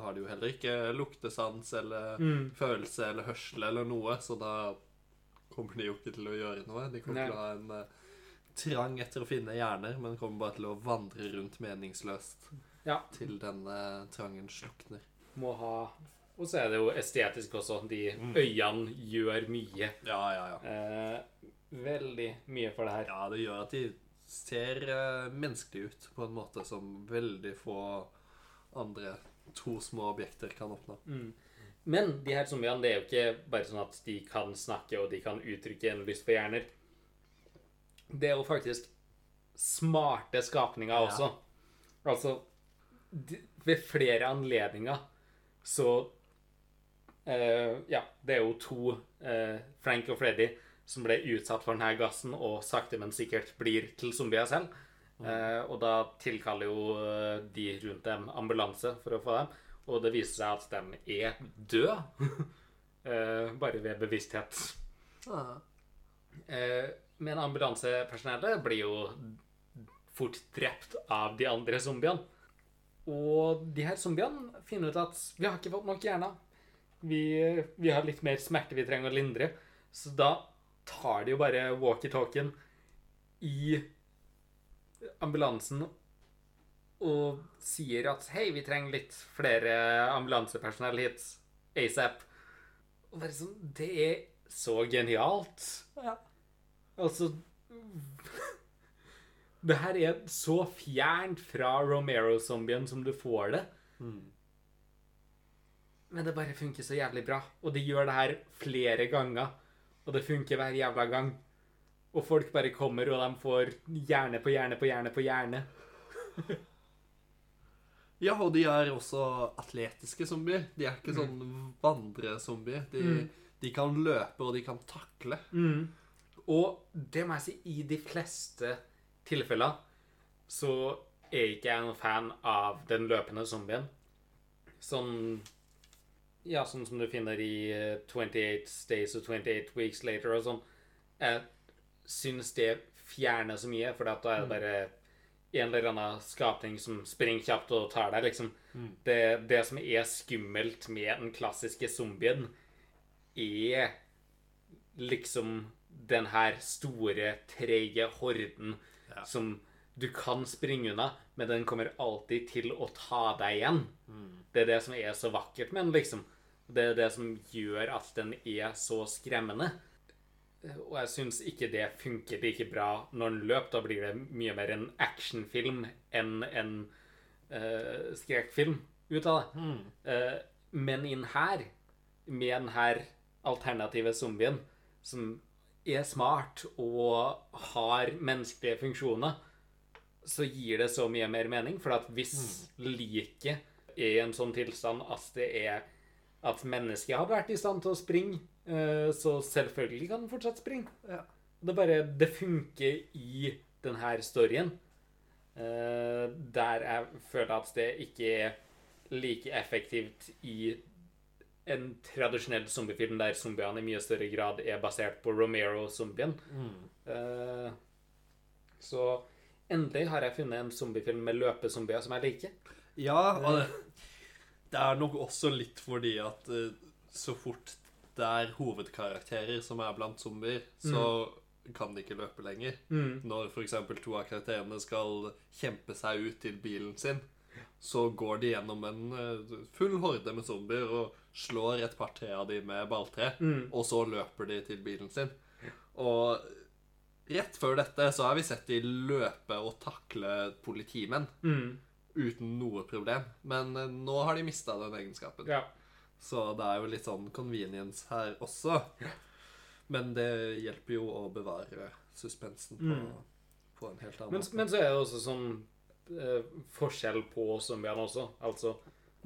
har de jo heller ikke luktesans eller følelse eller hørsel eller noe. Så da kommer de jo ikke til å gjøre noe. De kommer Nei. til å ha en eh, trang etter å finne hjerner, men kommer bare til å vandre rundt meningsløst Ja, til denne trangen slukner. må ha Og så er det jo estetisk også. De øynene gjør mye. Ja, ja, ja. Eh, veldig mye for det her. Ja, det gjør at de ser eh, menneskelige ut på en måte som veldig få andre to små objekter kan oppnå. Men de her zombiene, det er jo ikke bare sånn at de kan snakke og de kan uttrykke en lyst på hjerner. Det er jo faktisk smarte skapninger Ja. også. Altså de, Ved flere anledninger så eh, Ja, det er jo to, eh, Frank og Freddy, som ble utsatt for denne gassen og sakte, men sikkert blir til zombier selv. Eh, og da tilkaller jo eh, de rundt dem ambulanse for å få dem. Og det viser seg at de er døde. eh, bare ved bevissthet. Eh, men ambulansepersonellet blir jo fort drept av de andre zombiene. Og de her zombiene finner ut at vi har ikke fått nok hjerner. Vi, vi har litt mer smerte vi trenger å lindre. Så da tar de jo bare walkietalkien i ambulansen og sier at hei, vi trenger litt flere ambulansepersonell hit asap. Og bare sånn Det er så genialt. Ja. Altså Det her er så fjernt fra Romero-zombien som du får det. Men det bare funker så jævlig bra. Og de gjør det her flere ganger. Og det funker hver jævla gang. Og folk bare kommer, og de får hjerne på hjerne på hjerne på hjerne. Ja, og de er også atletiske zombier. De er ikke sånn vandrezombier. De, de kan løpe, og de kan takle. Og det må jeg si, i de fleste tilfeller så er ikke jeg noen fan av den løpende zombien. Sånn Ja, sånn som du finner i eh, 28 Days og 28 Weeks Later og sånn. Jeg syns det fjerner så mye, for da er det bare en eller annen skapning som springer kjapt og tar deg, liksom. Det, det som er skummelt med den klassiske zombien, er liksom den her store, treige horden Ja. som du kan springe unna, men den kommer alltid til å ta deg igjen. Det er det som er så vakkert med den, liksom. Det er det som gjør at den er så skremmende. Og jeg syns ikke det funker like bra når den løper. Da blir det mye mer en actionfilm enn en uh, skrekkfilm ut av det. Eh, men inn her, med den her alternative zombien, som er smart og har menneskelige funksjoner, så gir det så mye mer mening. For at hvis liket er i en sånn tilstand at det er at mennesket hadde vært i stand til å springe, eh, så selvfølgelig kan den fortsatt springe. Ja. Det bare Det funker i denne storyen. eh, der jeg føler at det ikke er like effektivt i en tradisjonell zombiefilm der zombiene i mye større grad er basert på Romero-zombien. Mm. så endelig har jeg funnet en zombiefilm med løpezombier som jeg liker. Ja, og det, er nok også litt fordi at eh, så fort det er hovedkarakterer som er blant zombier, så kan de ikke løpe lenger. Når f.eks. to av karakterene skal kjempe seg ut til bilen sin, så går de gjennom en eh, full horde med zombier og slår et par-tre av de med balltre, og så løper de til bilen sin. Og rett før dette så har vi sett de løpe og takle politimenn uten noe problem. Men eh, nå har de mista den egenskapen. Ja. Så det er jo litt sånn convenience her også. Men det hjelper jo å bevare suspensen på, på en helt annen Men, men så er det også sånn eh, forskjell på zombiene også. Altså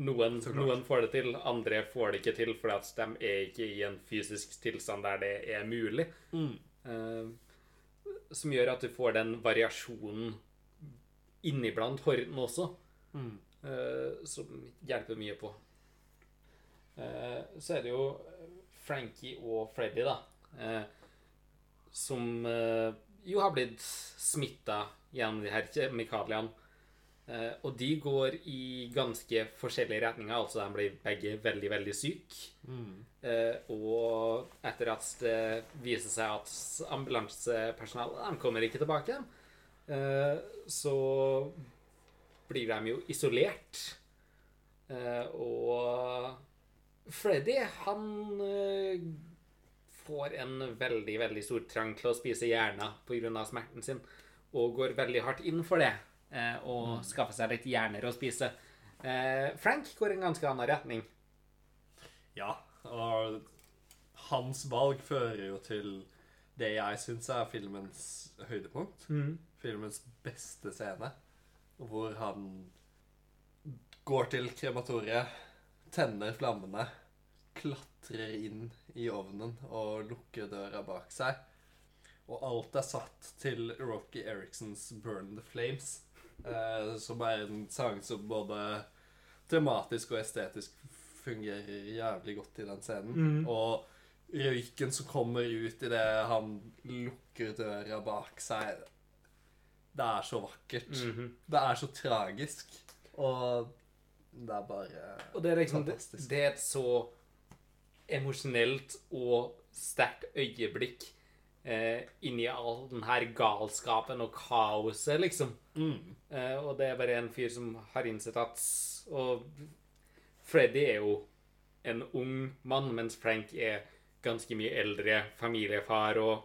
noen, noen får det til, andre får det ikke til fordi at de er ikke i en fysisk tilstand der det er mulig. Mm. Eh, som gjør at du får den variasjonen inniblant horden også, Mm. Uh, som hjelper mye på. Uh, så er det jo Frankie og Freddy, da, Uh, som jo har blitt smitta gjennom de her kjemikaliene. Og de går i ganske forskjellige retninger. Altså de blir begge veldig, veldig syke. Mm. Og etter at det viser seg at ambulansepersonalet de kommer ikke tilbake igjen, så blir de jo isolert. Eh, og Freddy, han eh, får en veldig, veldig stor trang til å spise hjerner pga. smerten sin, og går veldig hardt inn for det. Eh, og skaffer seg litt hjerner å spise. Eh, Frank går i en ganske annen retning. Ja, og hans valg fører jo til det jeg syns er filmens høydepunkt. Filmens beste scene. Hvor han går til krematoriet, tenner flammene, klatrer inn i ovnen og lukker døra bak seg. Og alt er satt til Rocky Eriksons 'Burn the Flames', eh, som er en sang som både tematisk og estetisk fungerer jævlig godt i den scenen. Og røyken som kommer ut idet han lukker døra bak seg Det er så vakkert. Det er så tragisk. Og det er bare Og det er liksom Fantastisk. det er et så emosjonelt og sterkt øyeblikk eh, inni all den her galskapen og kaoset, liksom. mm. Eh, og det er bare en fyr som har innsett at Og Freddy er jo en ung mann, mens Frank er ganske mye eldre familiefar og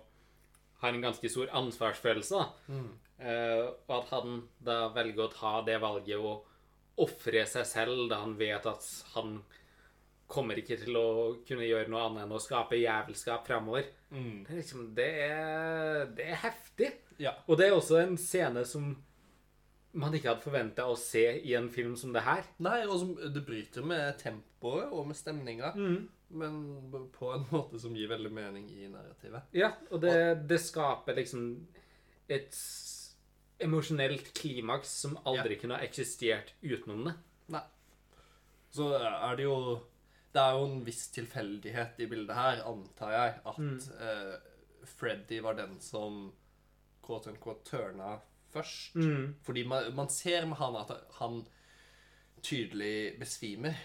har en ganske stor ansvarsfølelse. da. Mm. Eh, og at han da velger å ta det valget og ofre seg selv da han vet at han kommer ikke til å kunne gjøre noe annet enn å skape jævelskap framover. Mm. Det liksom Det det er heftig. Ja. Og det er også en scene som man ikke hadde forventa å se i en film som det her. Nei, og som, det bryter med tempoet og med stemninga, men på en måte som gir veldig mening i narrativet. Ja, og det, det skaper liksom et emosjonelt klimaks som aldri kunne ha eksistert utenom det. Nei. Så er det jo Det er jo en viss tilfeldighet i bildet her, antar jeg, at eh, Freddy var den som quote unquote turna først. Fordi man, man ser med han at han tydelig besvimer,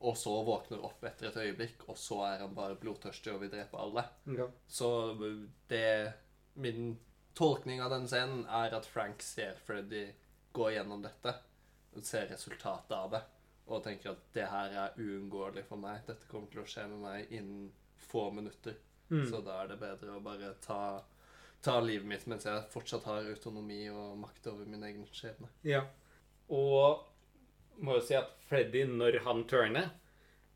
og så våkner opp etter et øyeblikk, og så er han bare blodtørstig og vil drepe alle. Ja. Så det Min tolkning av den scenen er at Frank ser Freddy gå gjennom dette, og ser resultatet av det, og tenker at det her er uunngåelig for meg. Dette kommer til å skje med meg innen få minutter. Så da er det bedre å bare ta, ta livet mitt mens jeg fortsatt har autonomi og makt over min egen skjebne. Ja. Og må jo si at Freddy, når han turner,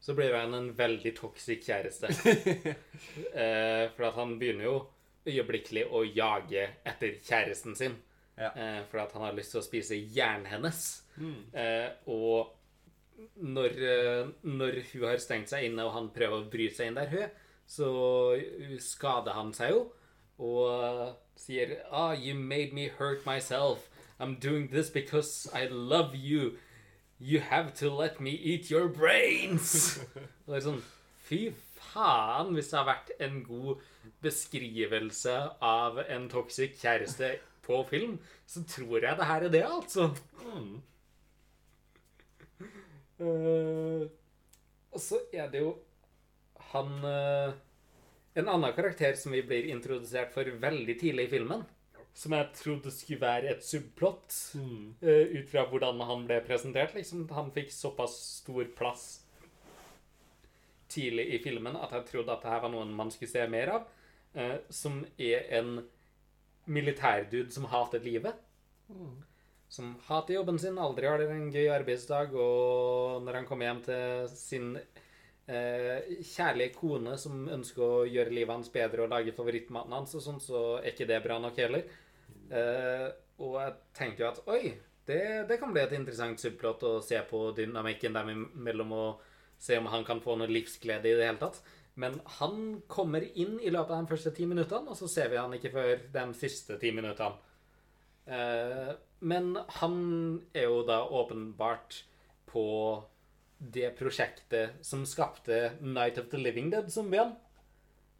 så blir han en veldig toxic kjæreste. eh, for at han begynner jo øyeblikkelig å jage etter kjæresten sin. Ja. Eh, for at han har lyst til å spise hjernen hennes. Eh, og når, eh, når hun har stengt seg inne, og han prøver å bryte seg inn der, hun, så skader han seg jo. Og sier Ah, you made me hurt myself. I'm doing this because I love you. You have to let me eat your brains. Og det er sånn Fy faen, hvis det har vært en god beskrivelse av en toxic kjæreste på film, så tror jeg det her er det, altså. Eh, og så er det jo han uh, En annen karakter som vi blir introdusert for veldig tidlig i filmen. Som jeg trodde skulle være et subplott, uh, ut fra hvordan han ble presentert. liksom. Han fikk såpass stor plass tidlig i filmen at jeg trodde at det her var noen man skulle se mer av. eh, som er en militærdude som hater livet. Som hater jobben sin, aldri har en gøy arbeidsdag, og når han kommer hjem til sin eh, kjærlige kone som ønsker å gjøre livet hans bedre og lage favorittmaten hans, og sånn, så er ikke det bra nok heller. Eh, og jeg tenkte jo at oi, det, det kan bli et interessant subplott å se på dynamikken dem imellom, og Se om han kan få noe livsglede i det hele tatt. Men han kommer inn i løpet av de første ti minuttene, og så ser vi han ikke før de siste ti minuttene. Eh, men han er jo da åpenbart på det prosjektet som skapte Night of the Living Dead-zombiene.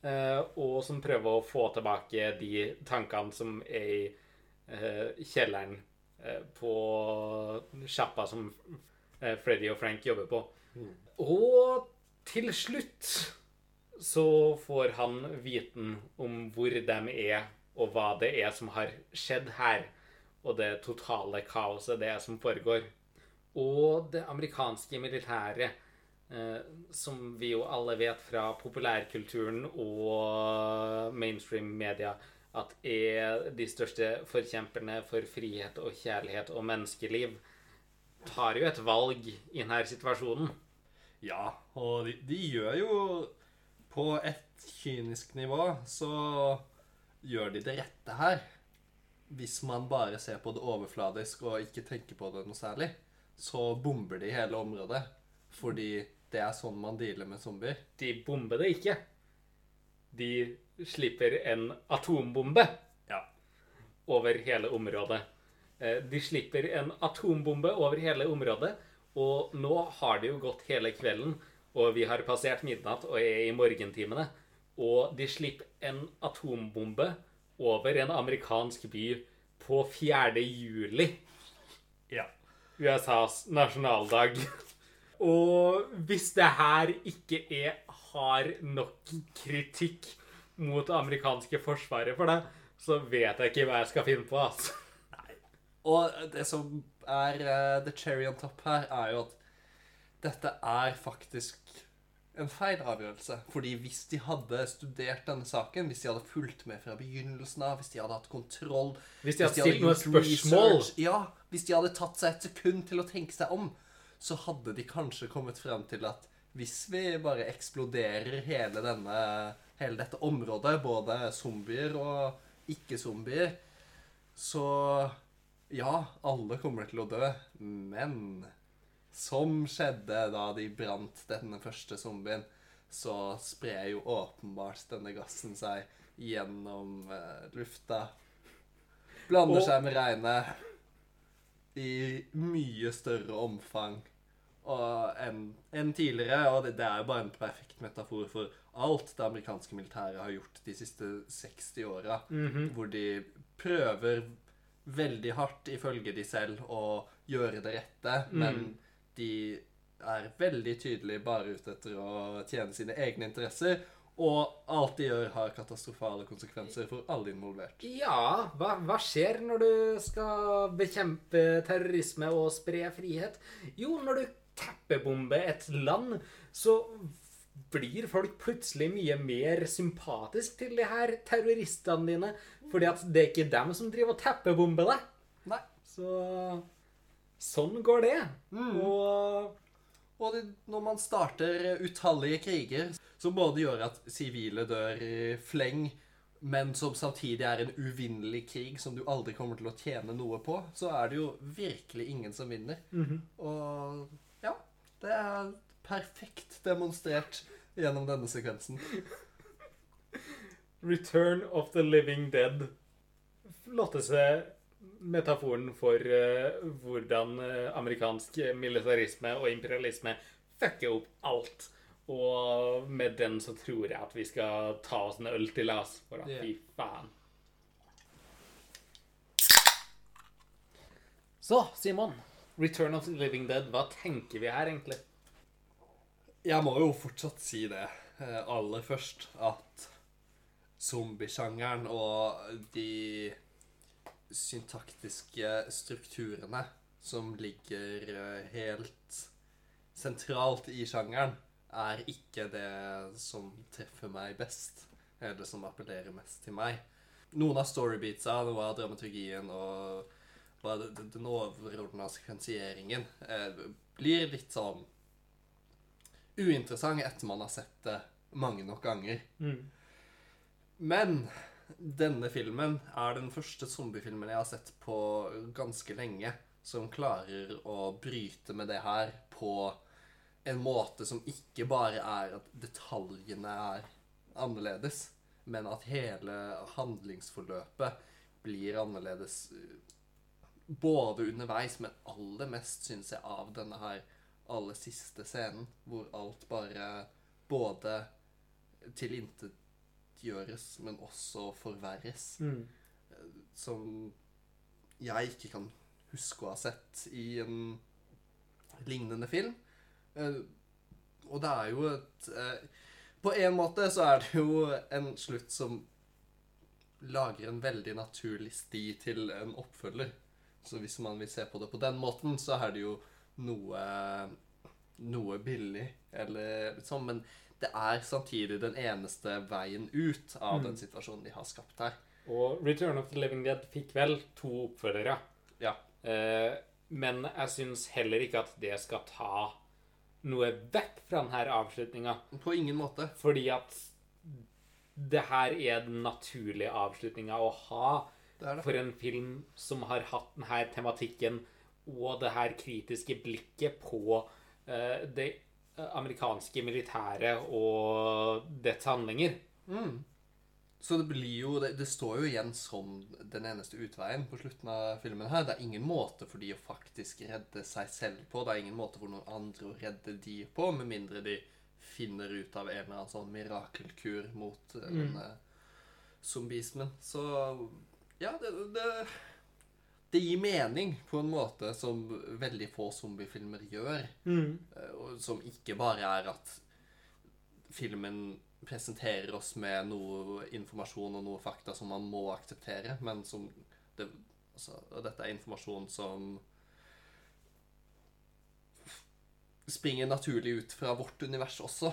Eh, og som prøver å få tilbake de tankene som er i eh, kjelleren på sjappa som Freddy og Frank jobber på. Og til slutt så får han viten om hvor de er, og hva det er som har skjedd her. Og det totale kaoset, det som foregår. Og det amerikanske militæret, eh, som vi jo alle vet fra populærkulturen og mainstream-media, at er de største forkjemperne for frihet og kjærlighet og menneskeliv, tar jo et valg i denne situasjonen. Ja, og de, de gjør jo På et kynisk nivå så gjør de det rette her. Hvis man bare ser på det overfladisk og ikke tenker på det noe særlig, så bomber de hele området. Fordi det er sånn man dealer med zombier. De bomber det ikke. De slipper en atombombe Ja. over hele området. Eh, De slipper en atombombe over hele området, og nå har det jo gått hele kvelden, og vi har passert midnatt og er i morgentimene, og de slipper en atombombe over en amerikansk by på 4. juli. Ja. USAs nasjonaldag. Og hvis det her ikke er har nok kritikk mot det amerikanske forsvaret for det, så vet jeg ikke hva jeg skal finne på. altså. Nei. Og det som er uh, the cherry on top her, er jo at dette er faktisk en feil avgjørelse. Fordi hvis de hadde studert denne saken, hvis de hadde fulgt med fra begynnelsen av, hvis de hadde hatt kontroll Hvis de hadde stilt gjort noen spørsmål. research, Ja, hvis de hadde tatt seg et sekund til å tenke seg om, så hadde de kanskje kommet frem til at hvis vi bare eksploderer hele, denne, hele dette området, både zombier og ikke-zombier, så ja, alle kommer til å dø. Men som skjedde da de brant denne første zombien, så sprer jo åpenbart denne gassen seg gjennom eh, lufta. Blander Og- seg med regnet i mye større omfang enn en tidligere. Og det, det er jo bare en perfekt metafor for alt det amerikanske militæret har gjort de siste 60 åra. Hvor de prøver veldig hardt, ifølge de selv, å gjøre det rette. Men de er veldig tydelig bare ute etter å tjene sine egne interesser. Og alt de gjør, har katastrofale konsekvenser for alle involvert. Ja, hva, hva skjer når du skal bekjempe terrorisme og spre frihet? Jo, når du teppebomber et land, så blir folk plutselig mye mer sympatisk til de her terroristene dine. Fordi at det er ikke dem som driver og teppebomber deg. Nei. Så sånn går det. Og Og det, når man starter utallige kriger, som både gjør at sivile dør i fleng, men som samtidig er en uvinnelig krig som du aldri kommer til å tjene noe på, så er det jo virkelig ingen som vinner. Og ja, det er perfekt demonstrert gjennom denne sekvensen. Return of the Living Dead. Flotteste metaforen for uh, hvordan eh, amerikansk militarisme og imperialisme fucker opp alt. Og med den så tror jeg at vi skal ta oss en øl til oss. For at yeah. fy faen. Så, Simon. Return of the Living Dead. Hva tenker vi her, egentlig? Jeg må jo fortsatt si det eh, aller først, at zombiesjangeren og de syntaktiske strukturene som ligger eh, helt sentralt i sjangeren, er ikke det som treffer meg best, eller som appellerer mest til meg. Noen av storybeatsa, noe av dramaturgien og den- den overordna sekvensieringen eh, blir litt sånn uinteressant etter man har sett det mange nok ganger. Men denne filmen er den første zombiefilmen jeg har sett på ganske lenge som klarer å bryte med det her på en måte som ikke bare er at detaljene er annerledes, men at hele handlingsforløpet blir annerledes både underveis, men aller mest, syns jeg, av denne her aller siste scenen, hvor alt bare både tilintetgjøres, men også forverres. Mm. Som jeg ikke kan huske å ha sett i en lignende film. Eh, Og det er jo et eh, På en måte så er det jo en slutt som lager en veldig naturlig sti til en oppfølger. Så hvis man vil se på det på den måten, så er det jo noe noe billig, eller sånn, men det er samtidig den eneste veien ut av den situasjonen de har skapt her. Og Return of the Living Dead fikk vel to oppfølgere. Ja. Eh, men jeg syns heller ikke at det skal ta noe vekk fra denne avslutninga. På ingen måte. Fordi at det her er den naturlige avslutninga å ha Det det. for en film som har hatt denne tematikken og det her kritiske blikket på eh, det amerikanske militæret og dets handlinger. Mm. Så det blir jo det, det står jo igjen som den eneste utveien på slutten av filmen her. Det er ingen måte for de å faktisk redde seg selv på. Det er ingen måte for noen andre å redde de på, med mindre de finner ut av en eller annen sånn mirakelkur mot eh, Mm. denne zombismen. Så ja, det, det det gir mening på en måte som veldig få zombiefilmer gjør. Mm. som ikke bare er at filmen presenterer oss med noe informasjon og noe fakta som man må akseptere, men som det, altså, dette er informasjon som springer naturlig ut fra vårt univers også.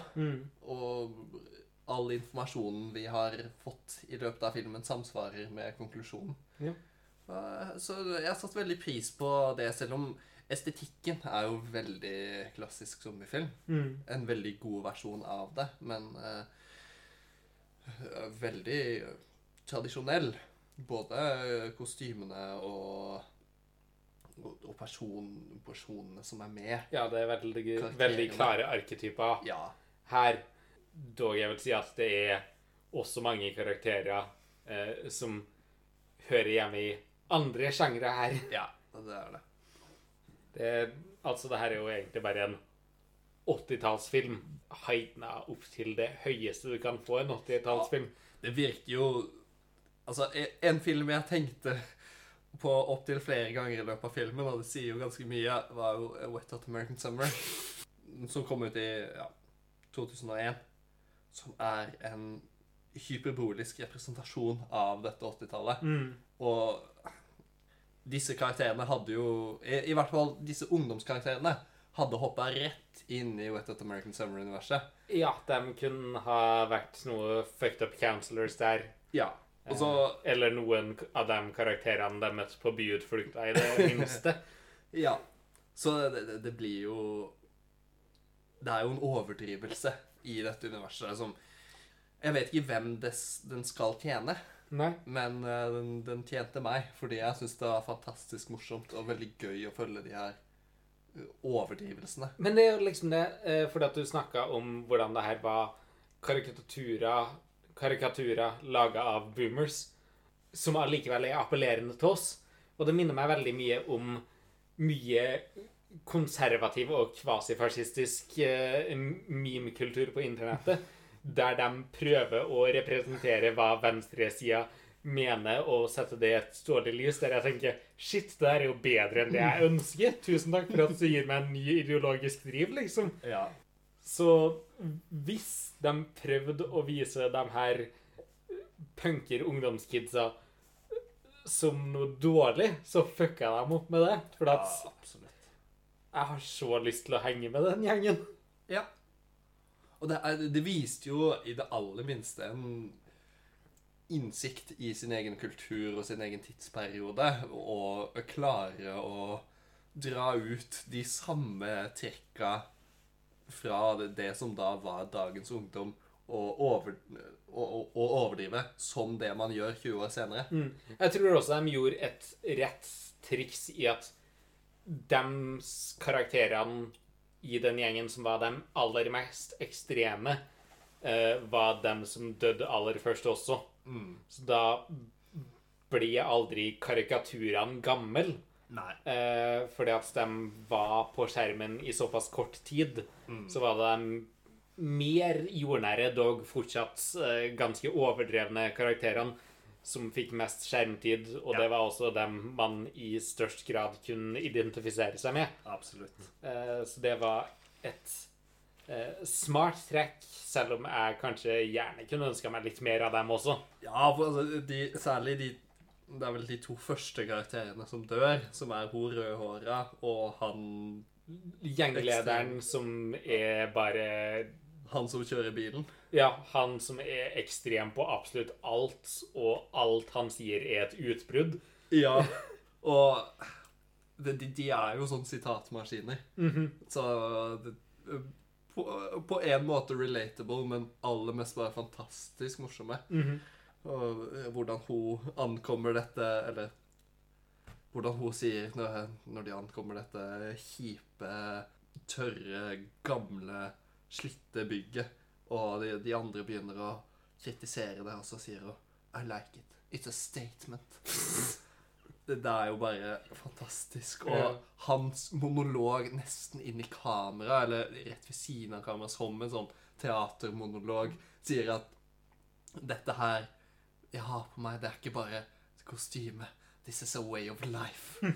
Og all informasjonen vi har fått i løpet av filmen, samsvarer med konklusjonen. Ja. Så jeg har satt veldig pris på det, selv om estetikken er jo veldig klassisk zombiefilm. En veldig god versjon av det, men uh, veldig tradisjonell. Både kostymene og, og person, personene som er med. Ja, det er veldig, veldig klare arketyper. Ja. Her, dog jeg vil si at det er også mange karakterer eh, som hører hjemme i andre sjangre her. ja det er det. Det, altså, det her er jo egentlig bare en 80-tallsfilm heigna opp til det høyeste du kan få en 80-tallsfilm. Det virker jo Altså, e- en film jeg tenkte på opptil flere ganger i løpet av filmen, og det sier jo ganske mye, var jo Wet Hot American Summer. Som kom ut i ja, 2001. Som er en hyperbolisk representasjon av dette 80-tallet. Og disse karakterene hadde jo i, I hvert fall disse ungdomskarakterene hadde hoppa rett inn i Wet Hot American Summer-universet. Ja, de kunne ha vært noe fucked up counselors der. Ja. Også, Eh, Eller noen av de karakterene de møtte på byutflukta, i det minste. Ja. Så det, det, det blir jo Det er jo en overdrivelse i dette universet som Jeg vet ikke hvem des, den skal tjene, Nei. men uh, den, den tjente meg fordi jeg syns det var fantastisk morsomt og veldig gøy å følge de her eh, overdrivelsene. Men det er jo liksom det, uh, fordi at du snakka om hvordan det her var karikaturer, karikaturer laga av boomers, som allikevel er appellerende til oss. Og det minner meg veldig mye om mye konservativ og kvasifascistisk uh, meme-kultur på internettet, der de prøver å representere hva venstresida mener og sette det i et stålig lys, der jeg tenker Shit, det her er jo bedre enn det jeg ønsker. Tusen takk for at du gir meg en ny ideologisk driv, liksom. Ja. Så hvis de prøvde å vise de her punker ungdomskidsa som noe dårlig, så fucka de opp med det. For at absolutt. jeg har så lyst til å henge med den gjengen. Ja. Og det, det viste jo i det aller minste en innsikt i sin egen kultur og sin egen tidsperiode, og klare å dra ut de samme trekka fra det, som da var dagens ungdom, og, over, og, og, overdrive som det man gjør 20 år senere. Jeg tror også de gjorde et rett triks i at de karakterene i den gjengen som var de aller mest ekstreme, uh, var dem som døde aller først også. Så da blir aldri karikaturene gammel. Eh, fordi at de var på skjermen i såpass kort tid, så var de mer jordnære, dog fortsatt uh, ganske overdrevne karakterene som fikk mest skjermtid, og Ja. det var også dem man i størst grad kunne identifisere seg med. Absolutt. Eh, så det var et eh, smart trekk, selv om jeg kanskje gjerne kunne ønska meg litt mer av dem også. Ja, for altså, de, særlig de Det er vel de to første karakterene som dør, som er hun rødhåra og han Gjenglederen som er bare Han som kjører bilen. Ja, han som er ekstrem på absolutt alt, og alt han sier, er et utbrudd. Ja. Og de, de, er jo sånn sitatmaskiner. Så det, på, på en måte relatable, men aller mest bare fantastisk morsomme. Og eh, hvordan hun ankommer dette Eller hvordan hun sier når, når de ankommer dette kjipe, tørre, gamle, slitte bygget, og de, de andre begynner å kritisere det, og så sier hun I like it. It's a statement. Det, det er jo bare fantastisk. Og Ja. hans monolog nesten inn i kamera, eller rett ved siden av kamera, som en sånn teatermonolog, sier at dette her jeg har på meg, det er ikke bare kostyme. This is a way of life.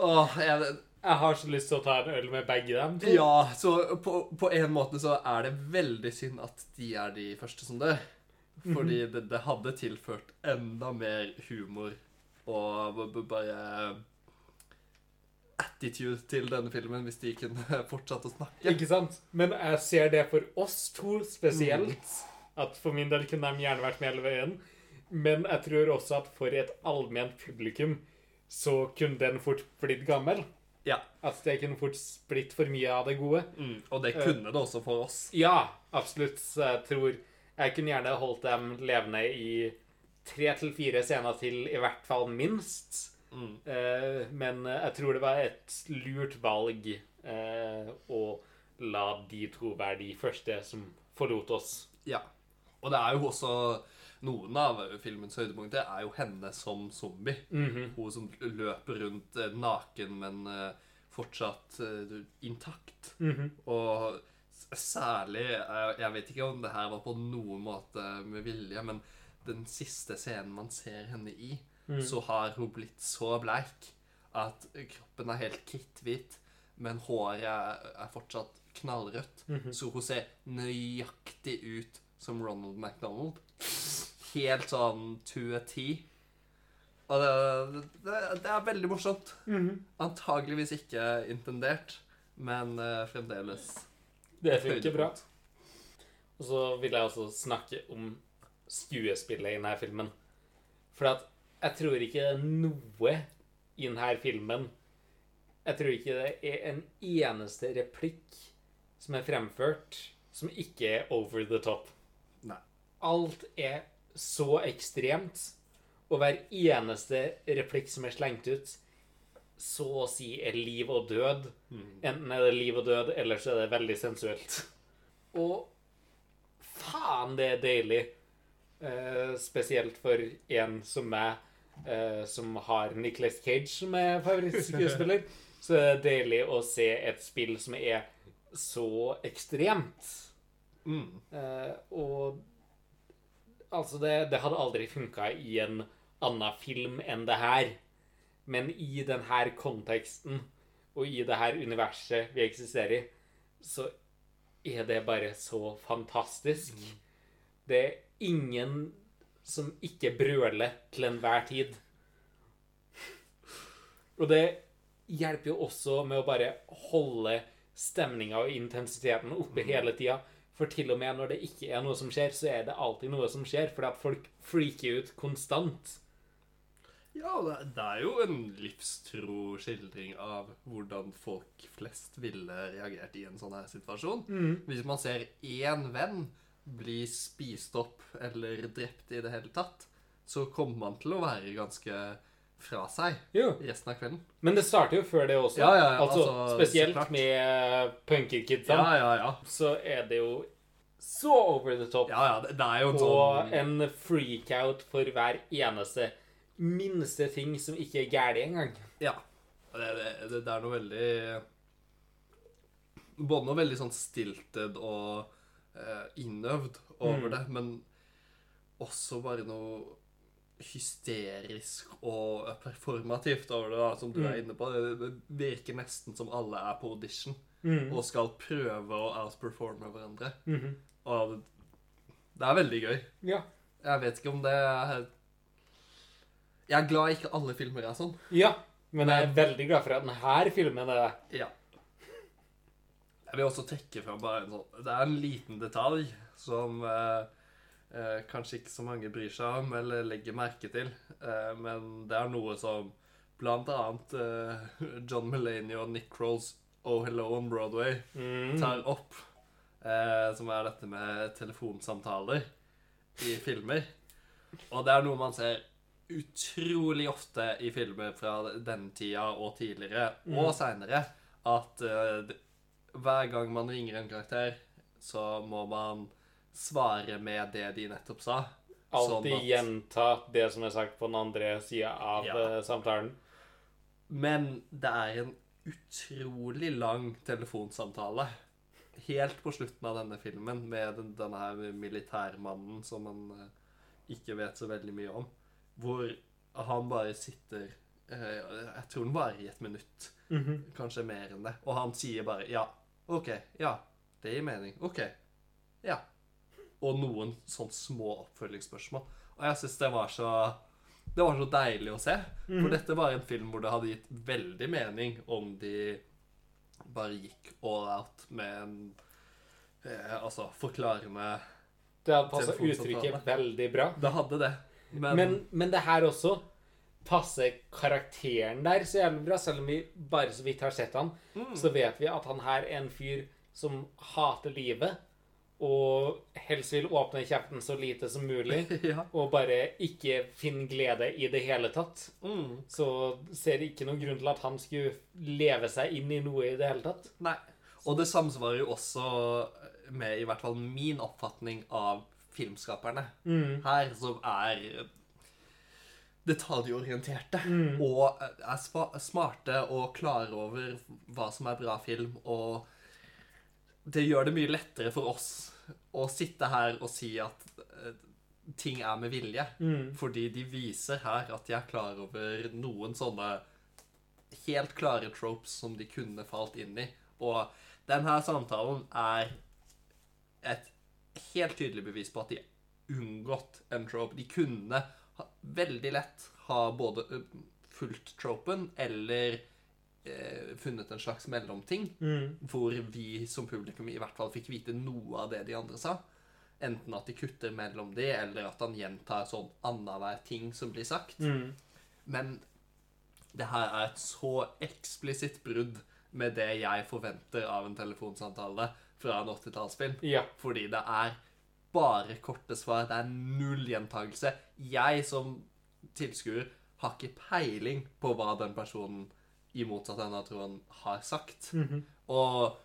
Åh, jeg, Jeg har så lyst til å ta en øl med begge dem. to. ja, så på, på en måte så er det veldig synd at de er de første som dør. Fordi det, det hadde tilført enda mer humor og bare attitude til denne filmen hvis de kunne fortsatt å snakke. Ikke sant? Men jeg ser det for oss to spesielt. At for min del kunne de gjerne vært med hele veien. Men jeg tror også at for et allment publikum så kunne den fort blitt gammel. Ja. At det kunne fort blitt for mye av det gode. Mm, og det kunne det også for oss. Ja, absolutt. Så jeg tror jeg kunne gjerne holdt dem levende i tre til fire scener til, i hvert fall minst. Mm. Uh, men jeg tror det var et lurt valg uh, å la de to være de første som forlot oss. Ja. Og det er jo også Noen av filmens høydepunkter er jo henne som zombie. Mhm. Hun som løper rundt eh, naken, men eh, fortsatt intakt. intakt. -hmm. Og særlig eh, Jeg vet ikke om det her var på noen måte med vilje, men den siste scenen man ser henne i, så har hun blitt så bleik at kroppen er helt kritthvit, men håret er, fortsatt knallrødt. Så hun ser nøyaktig ut som Ronald McDonald. Helt sånn to a T. Og det, det, det er veldig morsomt. Antageligvis ikke intendert, men uh, fremdeles Det funker bra. Og så vil jeg også snakke om skuespillet i denne filmen. For at jeg tror ikke det er noe i denne filmen Jeg tror ikke det er en eneste replikk som er fremført, som ikke er over the top. Nei. Alt er så ekstremt, og hver eneste replikk som er slengt ut, så å si er liv og død. Enten er det liv og død, eller så er det veldig sensuelt. Og faen, det er deilig. Eh, spesielt for en som meg, eh, som har Nicolas Cage som er favorittskuespiller. Så det er deilig å se et spill som er så ekstremt. Mm. Eh, og altså, det, det hadde aldri funka i en annen film enn det her. Men i denne konteksten og i det her universet vi eksisterer i, så er det bare så fantastisk. Det er ingen som ikke brøler til enhver tid. Og det hjelper jo også med å bare holde stemninga og intensiteten oppe hele tida. For til og med når det ikke er noe som skjer, så er det alltid noe som skjer. Fordi at folk freaker ut konstant. Ja, det, er jo en livstro skildring av hvordan folk flest ville reagert i en sånn her situasjon. Hvis man ser én venn bli spist opp eller drept i det hele tatt, så kommer man til å være ganske fra seg Jo. resten av kvelden. Men det starter jo før det også. Ja, ja, ja, altså, altså, spesielt klart. med punkerkidsa, Ja, ja, ja. så er det jo så over the top. Ja, ja, det det er jo en Og sånn en freakout for hver eneste minste ting som ikke er gærent engang. Ja. Det, det, det er noe veldig Både noe veldig sånn stilted og eh, innøvd over Mm. det, men også bare noe hysterisk og performativt over det, da, som du Mm. er inne på. Det, virker nesten som alle er på audition Mm. og skal prøve å outperforme hverandre. Mhm. Og det, det er veldig gøy. Ja. Jeg vet ikke om det er Jeg er glad ikke alle filmer er sånn. ja. Men jeg er veldig glad for at denne filmen er det. Ja. Jeg vil også trekke fram bare en sånn Det er en liten detalj som eh, eh, kanskje ikke så mange bryr seg om eller legger merke til, eh, men det er noe som annet eh, John Mulaney og Nick Crolls Oh Hello on Broadway Mm. tar opp, eh, som er dette med telefonsamtaler i filmer. Og det er noe man ser utrolig ofte i filmer fra denne tida og tidligere, og seinere, at eh, hver gang man ringer en karakter, så må man svare med det de nettopp sa. Alltid Sånn gjenta det som er sagt på den andre sida av Ja. eh, samtalen. Men det er en utrolig lang telefonsamtale. Helt på slutten av denne filmen med den, denne her militærmannen som man eh, ikke vet så veldig mye om. Hvor han bare sitter eh, Jeg tror han varer i et minutt. Mhm. Kanskje mer enn det. Og han sier bare 'ja, OK, ja, det gir mening'. OK, ja. Og noen sånn små oppfølgingsspørsmål. Og jeg syns det var så Det var så deilig å se. For dette var en film hvor det hadde gitt veldig mening om de bare gikk all out med en eh, Altså forklarende Det hadde passa uttrykket veldig bra. Det hadde det. Men, Men, men det her også passer karakteren der så jævlig bra. Selv om vi bare så vidt har sett han, Mm. så vet vi at han her er en fyr som hater livet. Og helst vil åpne kjeften så lite som mulig. ja. Og bare ikke finne glede i det hele tatt. Mm. Så ser jeg ikke noen grunn til at han skulle leve seg inn i noe i det hele tatt. Nei. Og det samsvarer jo også med i hvert fall min oppfatning av filmskaperne. Her som er detaljorienterte og er smarte og klare over hva som er bra film. Og det gjør det mye lettere for oss å sitte her og si at eh, ting er med vilje. Fordi de viser her at de er klar over noen sånne helt klare tropes som de kunne falt inn i. Og denne samtalen er et helt tydelig bevis på at de unngått en trope. De kunne veldig lett ha både ø, fulgt tropen eller eh, funnet en slags mellomting, hvor vi som publikum i hvert fall fikk vite noe av det de andre sa. Enten at de kutter mellom de, eller at han gjentar sånn annenhver ting som blir sagt. Men det her er et så eksplisitt brudd med det jeg forventer av en telefonsamtale fra en 80-tallsfilm. Ja. Fordi det er bare korte svar. Det er null gjentagelse. Jeg som tilskuer har ikke peiling på hva den personen i motsatt ende av han har sagt. Og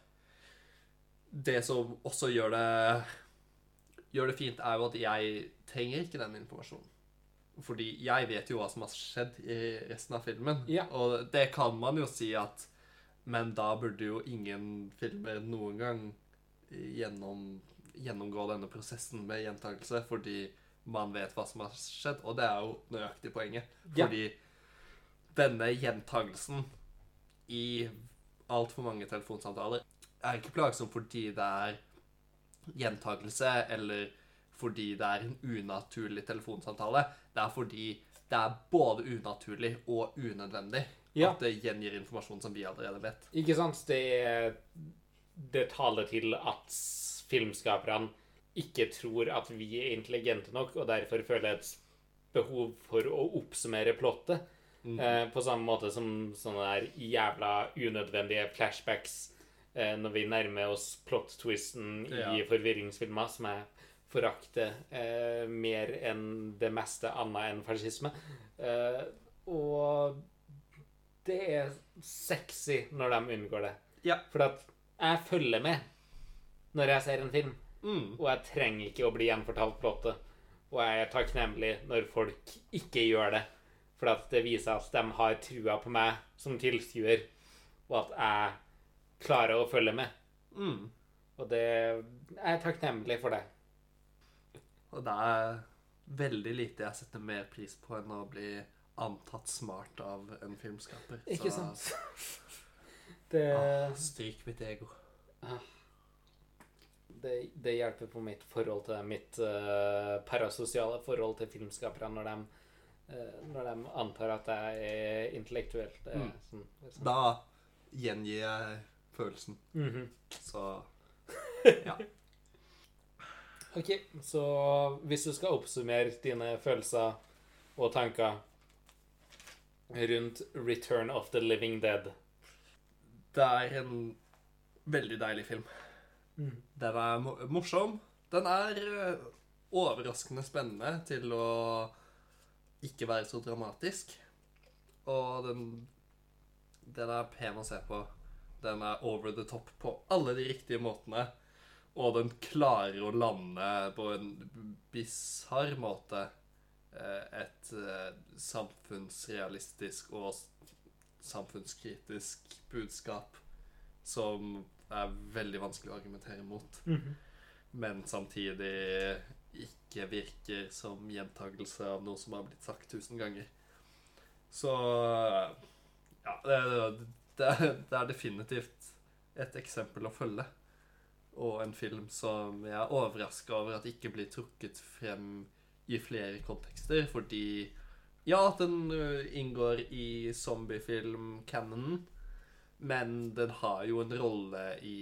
det som også gjør det gjør det fint, er jo at jeg trenger ikke den informasjonen. Fordi jeg vet jo hva som har skjedd i resten av filmen. Ja. Og det kan man jo si at Men da burde jo ingen filmer noen gang gjennom, gjennomgå denne prosessen med gjentakelse, fordi man vet hva som har skjedd. Og det er jo nøyaktig poenget. Ja. Denne gjentagelsen i altfor mange telefonsamtaler er ikke plagsom fordi det er gjentagelse, eller fordi det er en unaturlig telefonsamtale. Det er fordi det er både unaturlig og unødvendig. Ja. At det gjengir informasjon som vi allerede vet. Ikke sant? Det, det taler til at filmskaperne ikke tror at vi er intelligente nok, og derfor føler et behov for å oppsummere plottet. Eh, på samme måte som sånne der jævla unødvendige flashbacks eh, når vi nærmer oss plot-twisten Ja. i forvirringsfilmer, som jeg forakter eh, mer enn det meste annet enn fascisme. Eh, Og det er sexy når de unngår det. Ja. For at jeg følger med når jeg ser en film, Mm. og jeg trenger ikke å bli gjenfortalt plottet. Og jeg er takknemlig når folk ikke gjør det, for at det viser at de har trua på meg som tilskuer, og at jeg klarer å følge med. Mm. Og det jeg er takknemlig for det. Og det er veldig lite jeg setter mer pris på enn å bli antatt smart av en filmskaper. Ikke Så- sant? Det, Ah, stryk mitt ego. det, det hjelper på mitt forhold til mitt uh, parasosiale forhold til filmskapere når de, når de antar at jeg er intellektuell. Er Mm. sånn, sånn. Da gjengir jeg følelsen. Mhm. Så ja. Ok, så hvis du skal oppsummere dine følelser og tanker rundt Return of the Living Dead Det er en veldig deilig film. Mm. Den er morsom. Den er eh, overraskende spennende til å ikke være så dramatisk. Og den Den er pen å se på. Den er over the top på alle de riktige måtene. Og den klarer å lande på en bisarr måte eh, et eh, samfunnsrealistisk og samfunnskritisk budskap som er veldig vanskelig å argumentere mot, men samtidig ikke virker som gjentagelse av noe som har blitt sagt tusen ganger. Så ja, det, det, er- det er definitivt et eksempel å følge. Og en film som jeg er overraska over at ikke blir trukket frem i flere kontekster, fordi ja, den inngår i zombiefilm-canonen, men den har jo en rolle i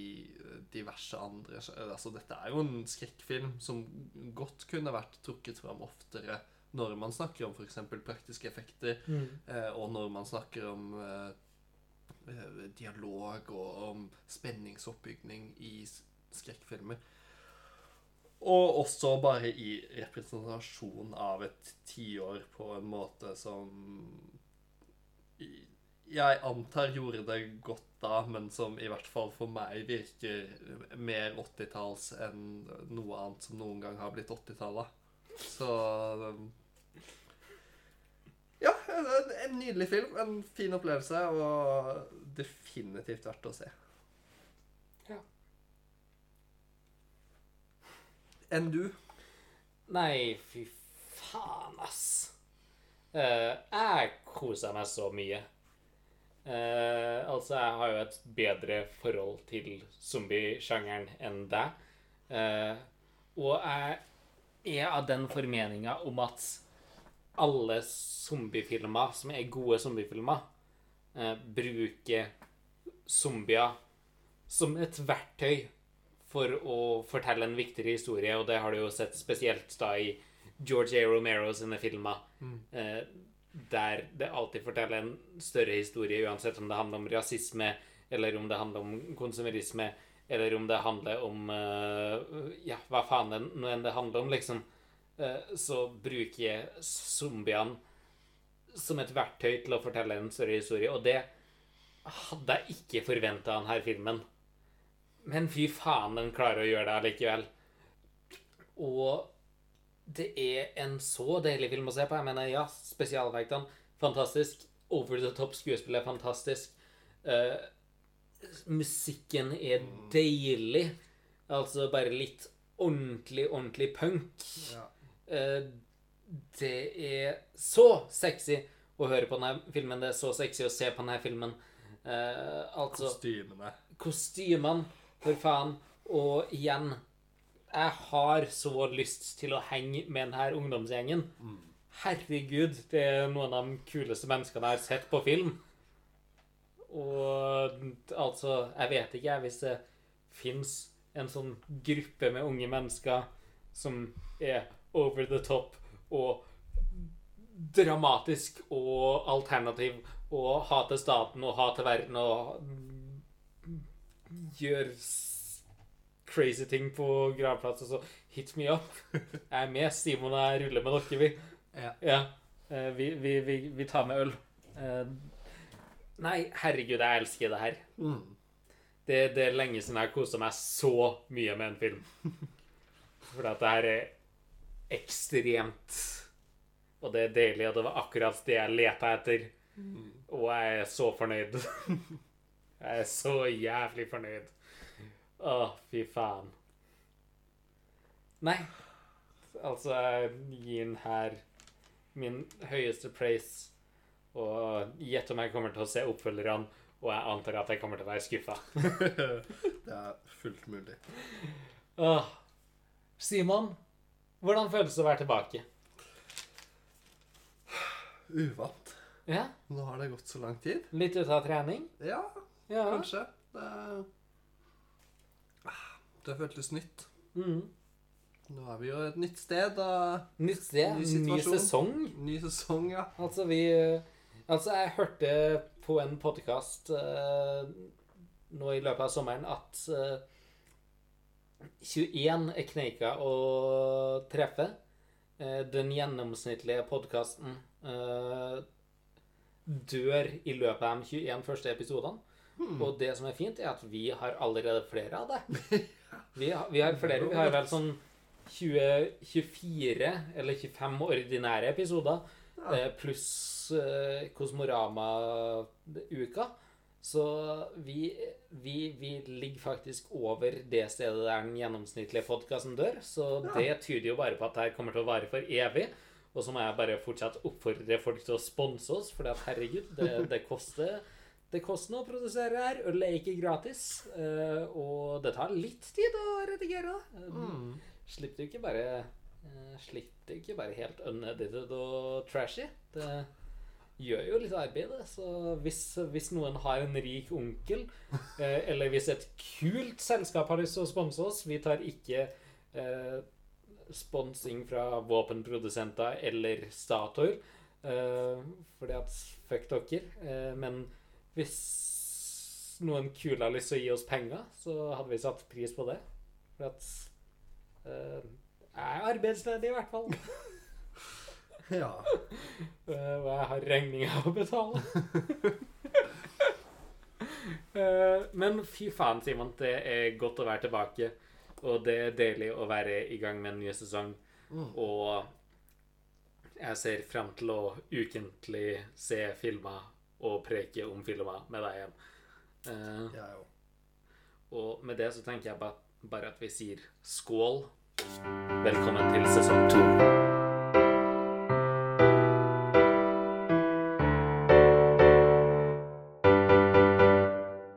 diverse andre Altså, dette er jo en skrekkfilm som godt kunne vært trukket fram oftere når man snakker om f.eks. praktiske effekter, mm. og når man snakker om eh, eh, dialog og om spenningsoppbygning i skrekkfilmer. Og også bare i representasjon av et tiår på en måte som jeg antar gjorde det godt da, men som i hvert fall for meg virker mer 80-talls enn noe annet som noen gang har blitt 80-tallet. Så Ja, en, en nydelig film. En fin opplevelse, og definitivt verdt å se. Ja. Enn du? Nei, fy faen, ass. Uh, jeg koser meg så mye. Eh, altså, jeg har jo et bedre forhold til zombiesjangeren enn deg. Eh, og jeg er av den formeninga om at alle zombiefilmer som er gode zombiefilmer, eh, bruker zombier som et verktøy for å fortelle en viktigere historie, og det har du jo sett spesielt da i George A. Romero sine filmer, eh, der det alltid forteller en større historie, uansett om det handler om rasisme, eller om det handler om konsumerisme, eller om det handler om eh, Ja, hva faen enn det handler om, liksom. Eh, så bruker jeg zombiene som et verktøy til å fortelle en større historie, og det hadde jeg ikke forventa av denne filmen. Men fy faen, den klarer å gjøre det allikevel. Og det er en så deilig film å se på. Jeg mener, ja, spesialeffektene fantastisk. Over the top skuespill er fantastisk. Uh, musikken er deilig. Altså bare litt ordentlig, ordentlig punk. Ja. Uh, det er så sexy å høre på denne filmen. Det er så sexy å se på denne filmen. Uh, altså Kostymene. kostymene, for faen. Og igjen Jeg har så lyst til å henge med denne ungdomsgjengen. Herregud, det er noen av de kuleste menneskene jeg har sett på film. Og altså Jeg vet ikke, jeg, hvis det fins en sånn gruppe med unge mennesker som er over the top og dramatisk og alternativ og hater staten og hater verden og gjør crazy ting på gravplass og så hit me up. Jeg er med. Simon og jeg ruller med dere, vi. Ja. Ja. Eh, vi, vi, vi, vi tar med øl. Eh, nei, herregud, jeg elsker det her. Mm. Det, det er lenge siden jeg har kosa meg så mye med en film. For at det her er ekstremt Og det er deilig, og det var akkurat det jeg leta etter. Og jeg er så fornøyd. Jeg er så jævlig fornøyd. Å, fy faen. Nei. Altså, jeg gir den her min høyeste praise. Og gjett om jeg kommer til å se oppfølgerne, og jeg antar at jeg kommer til å være skuffa. Det er fullt mulig. Åh. Simon, hvordan føles det å være tilbake? Uvant. Ja, Nå har det gått så lang tid. Litt ute av trening? Ja, Ja. kanskje. Det, Ah, det føltes nytt. Mm. Nå er vi jo et nytt sted. Da. Nytt sted, Ny ny, sesong. Ny sesong, ja. Altså, vi Altså, jeg hørte på en podkast nå i løpet av sommeren at uh, 21 er kneika å treffe. Uh, den gjennomsnittlige podkasten dør i løpet av de 21 første episodene. Og det som er fint, er at vi har allerede flere av det. Vi har, vi har flere. Vi har vel sånn 20, 24 eller 25 ordinære episoder. eh, Pluss eh, Kosmorama-uka. Så vi, vi, vi ligger faktisk over det stedet der den gjennomsnittlige podkasten dør. Så det tyder jo bare på at det her kommer til å vare for evig. Og så må jeg bare fortsatt oppfordre folk til å sponse oss, for herregud, det, det koster det koster noe å produsere her. Øl er ikke gratis. Uh, Og det tar litt tid å redigere det. Mm. Slipper du ikke bare uh, Slipper du ikke bare helt unedited og trashy. Det gjør jo litt arbeid, det. Så hvis, hvis noen har en rik onkel, uh, eller hvis et kult selskap har lyst til å sponse oss Vi tar ikke eh, sponsing fra våpenprodusenter eller Statoil. Uh, fordi at fuck dere. Eh, men hvis noen kule har lyst til å gi oss penger, så hadde vi satt pris på det. For at uh, Jeg er arbeidsledig, i hvert fall. Ja. Uh, og jeg har regninger å betale. uh, men fy faen, Simon. Det er godt å være tilbake. Og det er deilig å være i gang med en ny sesong. Mm. Og jeg ser frem til å ukentlig se filmer og preke om filmer med deg igjen. Uh, ja, og med det så tenker jeg bare, bare at vi sier skål. Velkommen til sesong to.